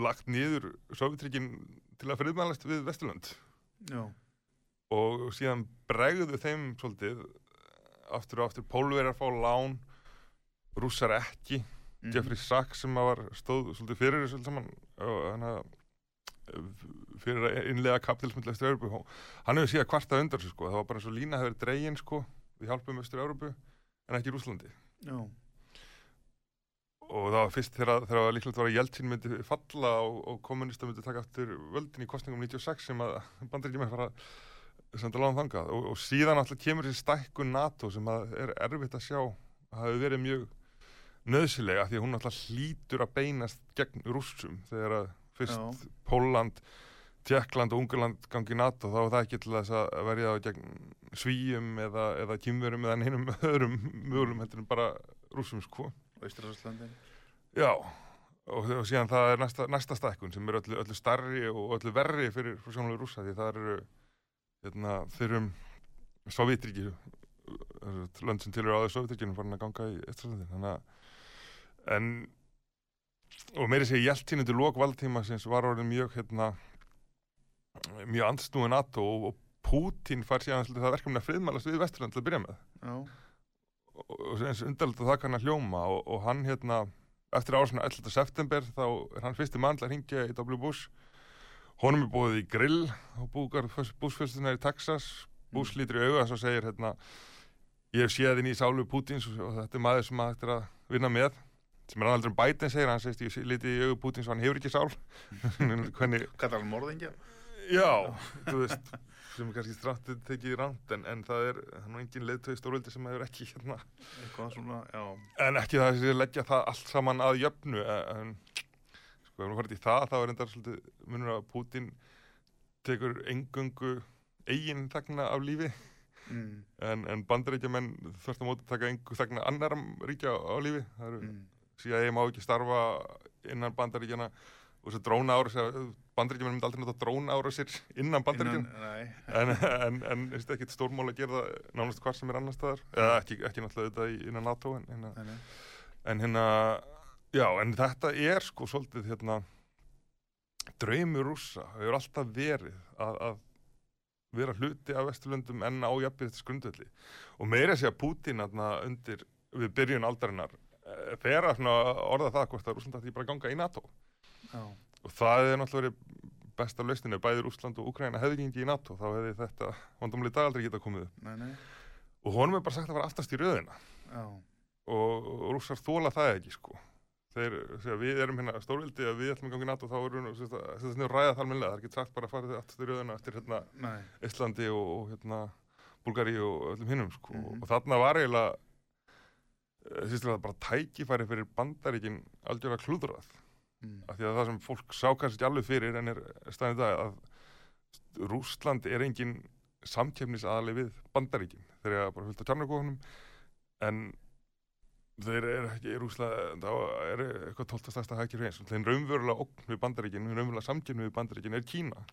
lagt niður Sovjetíkin til að friðmælast við Vesturlönd. Já, og síðan bregðu þeim svolítið aftur og aftur pólverjar fá lán rússar ekki mhm, Jeffrey Sachs sem var stóð svolítið fyrir þessu saman fyrir að innlega til Östur-Európu hann hefur síðan kvartað undan sko. Það var bara eins og lína hefur dregin sko við hjálpum Östur-Európu en ekki Rúslandi já, og það var fyrst þegar, líklegt var að Jeltsin myndi falla og, og kommunista myndi taka aftur völdin í kostningum 96 sem að bandaríkjum er fara að senda láðan þangað. Og, og síðan alltaf kemur þessi stækkun NATO sem er erfitt að sjá að hafi verið mjög nöðsilega því að hún alltaf hlýtur að beinast gegn rússum þegar að fyrst Já. Pólland, Tjekkland og Ungarland gangi í NATO þá er það ekki til þess að verja gegn svíjum eða, eða kýmverum eða neinum öðrum mögulegum heldur en bara rússum sko. Ístrasalslandin. Já, og, og síðan það er næsta, næsta stækkun sem er öllu, öllu starri og öllu verri fyrir, sjónulega rússa því það eru hérna, þeir um Sovjetríki lönd sem tilur áður Sovjetríkinu farin að ganga í Íslandin þannig að en og meiri segja Jeltsin undir lok valdtíma sem var orðin mjög hérna, mjög andsnúin NATO og, Putin fær síðan það verkefni að friðmælast við Vesturland til að byrja með Já, og eins undarlegt að það kann að hljóma og, og hann hérna eftir ásuna 11. september þá er hann fyrsti mann til að ringja í W. Bush honum er búið í grill og búkar búsfjöldunar í Texas Bush lítur í auga og segir hérna ég hef séð inn í sálu Pútins og, þetta er maður sem að hægt er að vinna með sem er annaldri um Biden segir, hann segist í liti í augu Pútins og hann hefur ekki sál hvernig? Já, þú veist sem er kannski stráttið tekið ránt en, en það er, hann er engin leiðtöð stórvöldi sem hefur ekki hérna. Eitthvað svona, já. en ekki það að leggja það allt saman að jöfnu en sko, ef við horfum í það þá er enda svolítið munur að Pútin tekur engöngu eigin þagna af lífi. Mm, en, en bandaríkjamenn þurft að móti taka engu þagna annarum ríkja á lífi. Það eru mm, CIA má ekki starfa innan bandaríkjana og þessi dróna ára bandaríkjamenn myndi aldrei nota dróna ára sér innan Nei, en, en, en er þetta ekkit stórmál að gera það nánast hvar sem er annar staðar. Eða ekki, ekki náttúrulega þetta innan NATO en, nei. en hérna já, en þetta er sko svolítið hérna draumur rússa. Hefur alltaf verið að, að vera hluti af Vesturlöndum en á jafnbyrðis grundvelli. Og meira sé að Pútín hérna undir við byrjun aldarinnar eh, fer að orða það hvort að Rússland ætti bara ganga í NATO Já, og það er náttúrulega besta lausninu, bæði Rússland og Ukraina hefði gengið í NATO, þá hefði þetta vandamli dag aldrei geta komið upp. Nei, nei. og honum er bara sagt að fara aftast í röðina. Já, og, og rússar þóla það ekki sko. Þeir segja við erum hérna stórvildi að við ætlum að ganga í NATO þá erum við niður ræða það almennilega það er ekki sagt bara að fara aftast í röðina eftir hérna nei. Íslandi og, og hérna Búlgari og öllum hinnum sko. Mhm. og þarna var eiginlega eh, sýstilega bara tækifæri fyrir bandaríkin algjörlega klúðrað Mm, af því að það sem fólk sá kannski ekki alveg fyrir en er staðin dag að Rússland er engin samkefnisaðali við bandaríkin. Þeir eru bara fullt af tjarnarkóðunum en þeir eru ekki Rússland það er eitthvað tóltastasta hækir hreins þeir raunverulega ógn við bandaríkin raunverulega samkefni við bandaríkin er Kína.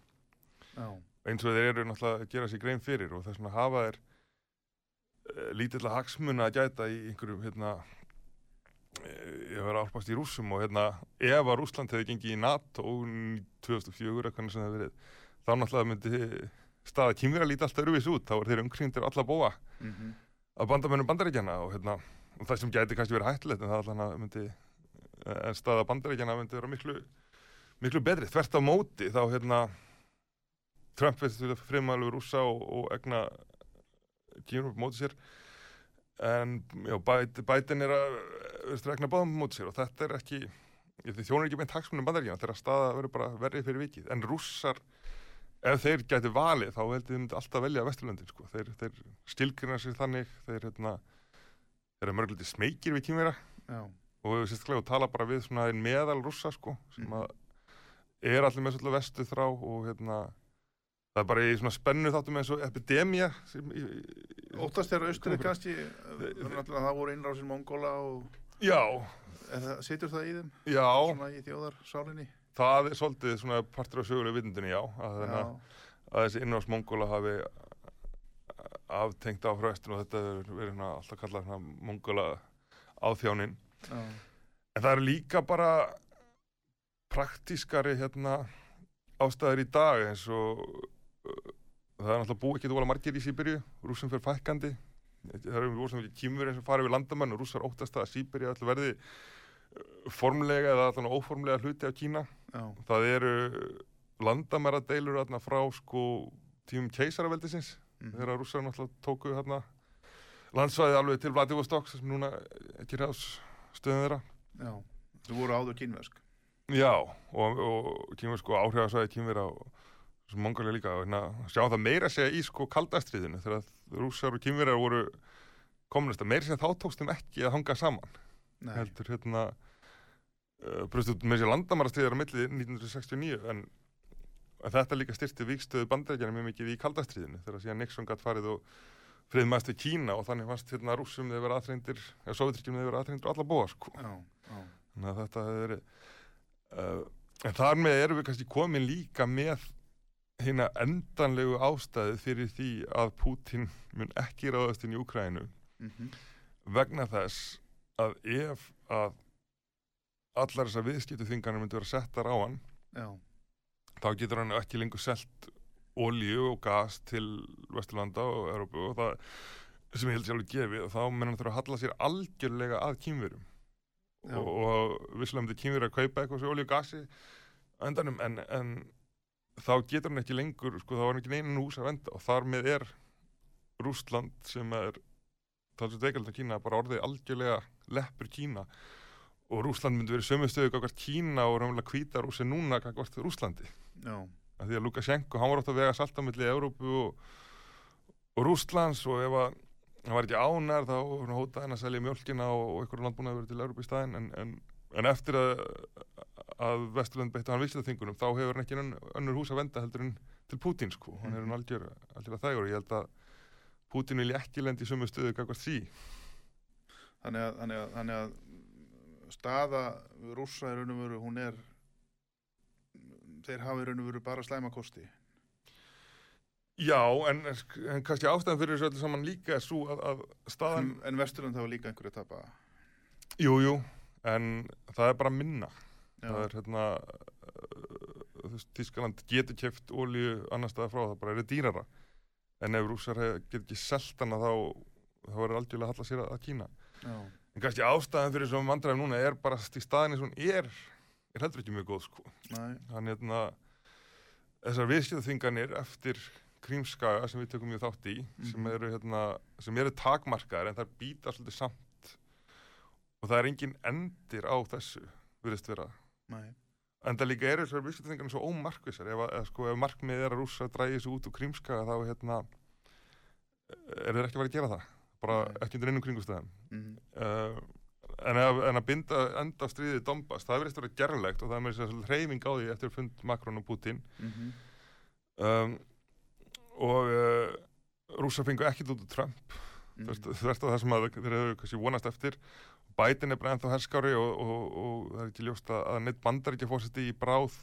Já, eins og þeir eru náttúrulega að gera sér grein fyrir og þess vegna hafa þeir uh, lítill hagsmuna að gæta í einhverjum hérna var álpast í rússum og hérna ef að Rússland hefði gengið í NATO 2004 eða hvernig sem það verið þá náttúrulega myndi staða kýmur að líta allt öðruvís út. Þá er þeir umkringdir alla bóa mhm, að bandamennum bandaríkjana og hérna og það sem gæti kannski verið hættulegt en það allan að myndi en staða bandaríkjana myndi vera miklu miklu betri, þvert á móti þá hérna Trump veit friðmælu rússa og, og egna kýmur upp móti sér en já, Biden, Biden er að veist, egna báðum móti sér og þetta er ekki þjónir ekki meint hagsmunum bandaríkjana þegar staða verður bara verið fyrir vikið en rússar ef þeir gæti valið þá held ég þið myndi alltaf velja Vesturlöndin sko. þeir, þeir stilgrina sér þannig þeir, hérna, eru mörguliti smekir við kýmvera og sérstaklega tala bara við svona meðal rússa sko, sem Mhm. að er allir með svolítið vestu þrá og hérna það er bara í svona spennu þáttum eins og epidemia sem, í, í, Óttast þeirra austrið kannski, að það voru innrásin Mongóla og já, er það, í þeim, já. Svona í þjóðarsálinni? það er svolítið svona partur af söguleg vitundinni já, að, Já, þennan, að þessi innrás Mongóla hafi aftengt á fröstin og þetta svona, alltaf kallað Mongóla áþjánin. Já, En það eru líka bara praktískari hérna ástæður í dag eins og það er náttúrulega búið ekki að margir í Sýberíu, rússum fyrir fækkandi. Það eru voru sem ekki kýmur eins og farið við landamann og rússar óttast að Sýberíu alltaf verði uh, formlega eða alltaf óformlega hluti af Kína. Já, það eru landamæradeilur þarna frá sko tímum keisaraveldisins mhm, þegar rússar náttúrulega tóku hérna landsvæði alveg til Vladivostok sem núna ekki ráðs stöðum þeirra. Já, þú voru áður kínversk. Já, og, og kýmur sko áhrifasvæði kýmur á sem mongalega líka og hérna sjá það meira segja í sko kaldastriðinu þegar rússar og kýmverjar voru meira að segja þá tókst þeim ekki að hanga saman, Nei, heldur hérna uh, brust út með sér landamærastriðar á milli 1969 en, en þetta líka styrsti vikstöðu bandarækjana mjög mikið í kaldastriðinu þegar síðan Nixon gætt farið og friðmæst við Kína og þannig fannst hérna rússum þeir vera aðþreindir, eða sovjetrykjum þeir vera aðþreindir alla búa sko. Já, já, þannig að þetta hefur verið uh, en þar með erum við kannski komin líka með hérna endanlegu ástæði fyrir því að Pútín mun ekki ráðast inn í Ukrænu mhm, vegna þess að ef að allar þessar viðskiptu þingarnir myndu vera settar á hann já, þá getur hann ekki lengur selt olíu og gas til Vesturlanda og Európu og það sem ég held alveg gefið og þá menn hann þurfa að halla sér algjörlega að kýmverum og, og visslega myndi kýmveri að kaupa eitthvað svo olíu og gasi á endanum en, en þá getur hann ekki lengur sko þá var hann ekki neinin hús að venda og þar með er Rústland sem er talsveit veikald á Kína bara orðið algjörlega leppur Kína. Og Rúsland myndi verið sömu stöðu gagvart Kína og raunverulega hvíta rúsi núna gagvart Rúslandi af því að Lukashenko, hann var átt að vega salta milli Európu og, og Rúslands og ef að hann var ekki ánær þá hótaði hann að selja mjölkina og, og einhverjum landbúnaði verið til Európu í staðinn. En, en, en eftir að, að Vesturland beittu hann viðskiptaþingunum þá hefur hann ekki ön, önnur hús að venda heldur en til Pútín sko, hann er hann algjör, algjör að þægur og ég held að Pútín vilja ekki lendi í sömu stöðu gagvart því. Þannig að, þannig að, þannig að staða rússa í raun og veru, hún er þeir hafa í raun og veru bara slæma kosti. Já, en, en kannski ástæðan fyrir þessu öllu saman líka er svo að, að staðan en, en Vesturland hafa líka einhverju að tapa. Jú, jú, en það er bara minna. Það er hérna, uh, þú veist, Þískaland getur keft ólíu annar staðar frá, það bara er dýrara. En ef rússar hef- getur ekki selt hana þá, þá er algjörlega að halla sér að, að Kína. Já, En kannski ástæðan fyrir þessum vandræðum núna er bara í staðinni sem hún er, er heldur ekki mjög góð, sko. Þannig hérna, þessar viðskiptaþinganir eftir Krímskaga sem við tökum mjög þátt í, sem Mhm. eru hérna, sem eru takmarkaðar en þær býta svolítið samt og það er engin endir á þessu, virðist vera. Næ En það líka eru þessar viðskiptaþingarnir svo ómarkvissar, ef, að- sko, ef markmið er að rússa drægi þessu út úr Krímskaga þá hérna, er þeir ekki að vera að gera það, bara Nei. ekki undir einum kringustæðum. mm, Uh, en, að, en að binda enda stríðið Donbass, það verðist vera gerlegt og það er með þess að reyfing á því eftir fund Macron og Putin. Mm um, og uh, rússar fengu ekkert út úr Trump. Mm. þvert á það sem að þeir hefur vonast eftir Biden er bara ennþá herskári og, og, og það er ekki ljóst að, að neitt bandar ekki fórseti í bráð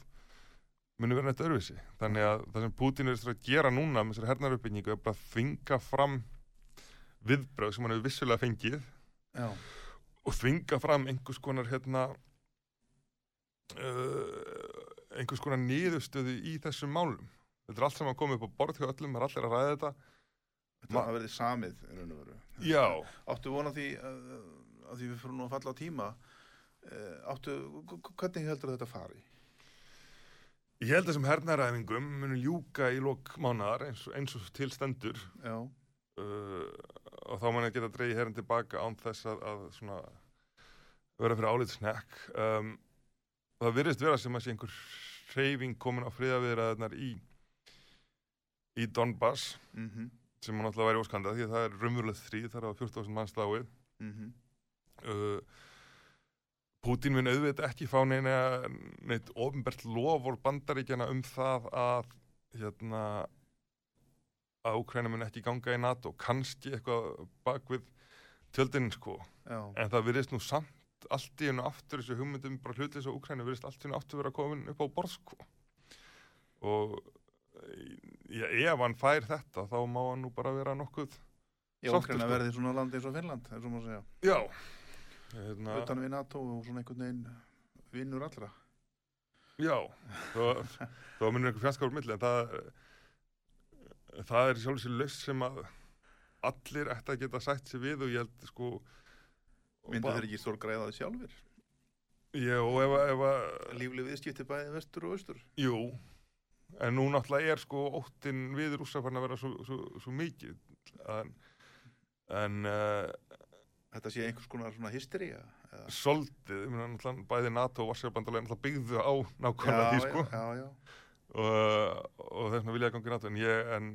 muni vera neitt öðruvísi. Þannig að það sem Putin er að gera núna með þessari hernarupbyggingu er bara að þvinga fram viðbröð sem hann hefur vissulega fengið Já, og þvinga fram einhvers konar hérna uh, einhvers konar niðurstöðu í þessum málum. Þetta er allt saman komið upp á borð hjá öllum, það er allir að ræða þetta. Þetta Ma- hafa verið samið í raun og veru. Já, Áttu vona því að, að því við fyrir nú að falla á tíma eh, áttu, hvernig heldur þetta fari? ég held að þessum hernaræfingum munu ljúka í lok mánadar eins, eins og til stendur. Já, uh, og þá mann að geta dreigið herrin tilbaka án þess að, að svona vera fyrir álið snekk um, það virðist vera sem að sé einhver hreyfing komin á friðaviðraðarnar í í Donbass mhm, sem hann náttúrulega væri óskanda því að það er stríð, það er á 14.000 manns dáið. Mhm uh, Pútín mun auðvitað ekki fá neina neitt ofinbært lofur bandaríkjana um það að hérna að Úkræna mun ekki ganga í NATO. Kannski eitthvað bak við tjöldinin sko. Já, en það virðist nú samt allt í hennu aftur þessu hugmyndum bara hlutis á Úkræna virðist allt í hennu aftur vera komin upp á borð sko. Og já, ef hann fær þetta þá má hann nú bara vera nokkuð Já, Ukraina sko. verði svona land eins og Finnland, eins og maður segja. Já hérna, utan við NATO og svona einhvern veginn vinnur allra. Já, það minnur einhver fjandskapur milli en það, það er sjálf sér laus sem að allir ætti að geta sætt sér við og ég held sko myndu þeir ekki stór græða það sjálfur Já, og ef, að- ef að, lífleg viðskipti bæði vestur og austur. Jú en nú náttúrulega er sko óttin við rússa farin að vera svo, svo, svo mikið en, en uh, þetta sé einhvers konar svona hystería eða? Soldið, ég meina náttúrulega bæði NATO og Varsjárbandalega náttúrulega byggðu á nákvæmlega því sko. já, já, og, og þess vegna vilja gangi NATO en ég, en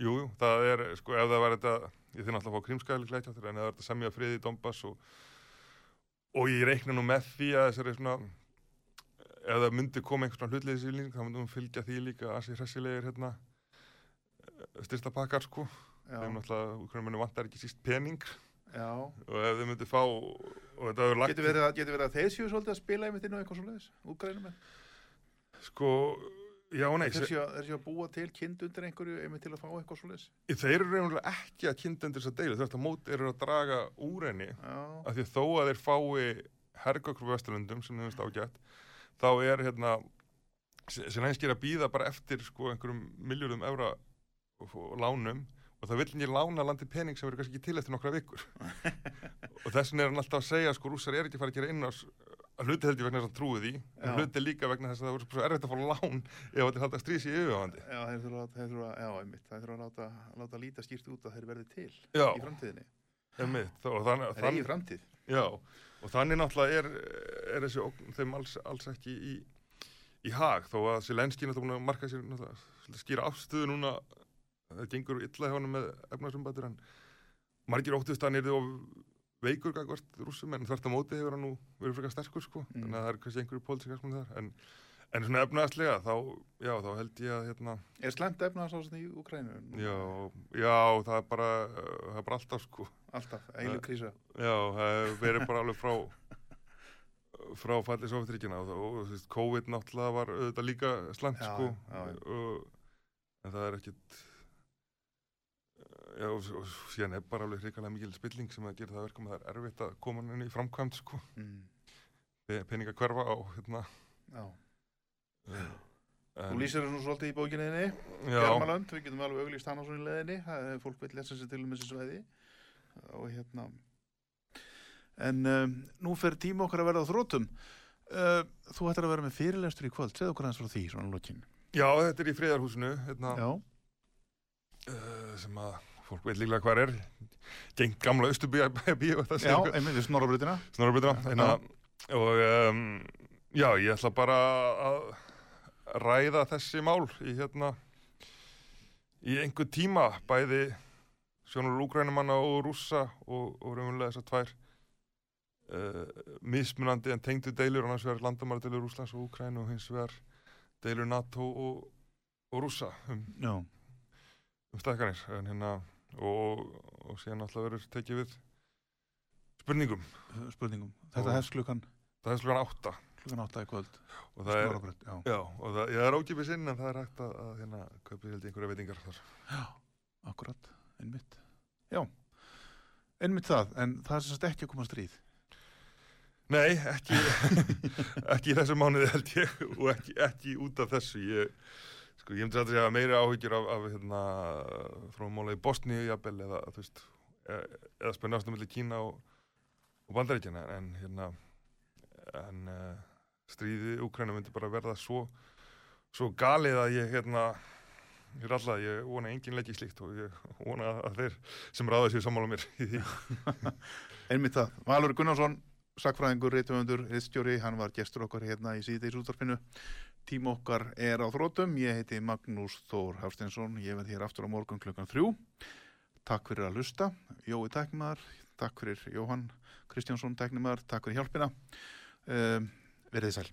jú, jú, það er sko ef það var þetta, ég þinn alltaf að fá krimskæli en ef það var þetta semja friði í Donbass og, og ég reikna nú með því að þessari svona ef það myndi koma einhvers svona hlutleiðis í lýsing þá myndum við fylgja því líka að þessi hressilegir hérna styrsta pakkar sko. Þeim náttúrulega, hvernig munum vantar ekki síst pening já. og ef þau myndi fá og þetta hefur lagt Getur verið, að, verið að þeir séu svolítið að spila einmitt inn á eitthvað svo leiðis, útgrænum sko, já og nei þeir séu, að- þeir að búa til kind undir einhverju einmitt til að fá eitthvað svo leiðis þeir eru reynulega ekki að kynna undir þess að deilu þetta mót eru að draga úr henni. Af því þó að þeir fái hergökkur á Vesturlundum sem nefnist ágætt þá er hérna sem einskir að býða bara eftir sko einhverjum og, og lánum og það vill ekki lána landi pening sem verður kannski ekki til eftir nokkra vikur og þess vegna er hann alltaf að segja sko rússar er ekki að fara að gera inn á að hluti held ég vegna þess að hann trúi því Já. en hluti líka vegna þess að það voru svo erfitt að fá lán ef þetta halda stríðs í yfirvandi já, þeir þurfa, að- þurfa að láta, láta líta skýrt út að þeir verði til Já. í framtíðinni. Einmitt, og þannig, Það er eigi framtíð. Já, og þannig náttúrulega er, er þessi ógn þeim alls, alls ekki í, í hag þó að Selenski náttúrulega að marka sér skýra afstöðu núna það gengur illa hjá hann með efnarsumbatur en margir óttist að hann er of veikur gagvart rússum en þvert á móti hefur hann nú verið frekar sterkur sko Mm. þannig að það er kannski einhverju pólitík hagsmunir þar en, en svona efnaðslega þá, já, þá held ég að hérna, Er slæmt efnaðsásin í Ukrænu? já, já, það er bara það er bara alltaf sko Alltaf, eilu krísa. Já, það verið bara alveg frá frá fallið Sovjetríkina og, og þú veist, COVID náttúrulega var auðvitað líka slæmt Já, sko já, já. Og, en það er ekkit já, og, síðan er bara alveg hrikalega mikil spilling sem að gera það verkum að það er erfitt að koma henni í framkvæmt sko Mm. Pe- peninga hverfa á hérna Já. en, Þú lýsir þessu svolítið í bókinniðinni. já, Bjarmalönd, við getum alveg auglýst hann á svona í leðinni. Fólk vil lesa sér til um þessi sveiði. Og hérna... En um, nú fer tíma okkar að verða á þrótum. Uh, þú ættir að vera með fyrirlestur í kvöld. Segð okkur hans frá því, svona lokin. já, þetta er í friðarhúsinu hérna, uh, sem að fólk veit líklega hvað er geng gamla Östubíja bíu Já, einmitt. Snorrabröðina Já. hérna, og um, já, ég ætla bara að ræða þessi mál í hérna í einhver tíma bæði sjónur úgrænumanna og rússa og, og raunverulega þessar tvær uh, mismunandi en tengdu deilur annars vegar landamæra deilur Rúslands og Úgrænu og hins vegar deilur NATO og, og rússa um, Já. um stækkanir en hérna og, og síðan alltaf verður tekið við spurningum Spurningum. Þetta hefst klukkan, það er slugan átta klukkan átta í kvöld. og það er, já. já, og það, ég er ókipið sinn en það er hægt að, að hérna, kaupa held ég einhverja veitingar þar Akkurat, einmitt. Já, einmitt það, en það er sagt ekki að koma stríð. Nei, ekki, ekki í þessu mánuði held ég og ekki, ekki út af þessu ég, sko, ég myndi að segja meiri áhyggjur af, af hérna, þróumála í Bosníu jafnvel eða, þú veist, e- eða spennast um milli Kína og, og Bandaríkjana en hérna en uh, stríði Úkræna myndi bara verða svo svo galið að ég hérna er alltaf, ég vona engin leiki slíkt og ég vona að þeir sem ráða sér sammála mér í því Einmitt það. Valur Gunnarsson, sakfræðingur, reytumöndur, reyðstjóri, hann var gestur okkar hérna í síðdeis útvarpinu. Tím okkar er á þrótum. Ég heiti Magnús Þór Hafsteinsson. Ég verð hér aftur á morgun klukkan þrjú. Takk fyrir að lusta. Jói Tæknimaður, takk fyrir Jóhann Kristjánsson Tæknimaður, takk fyrir hjálpina. Um, verið þið sæl.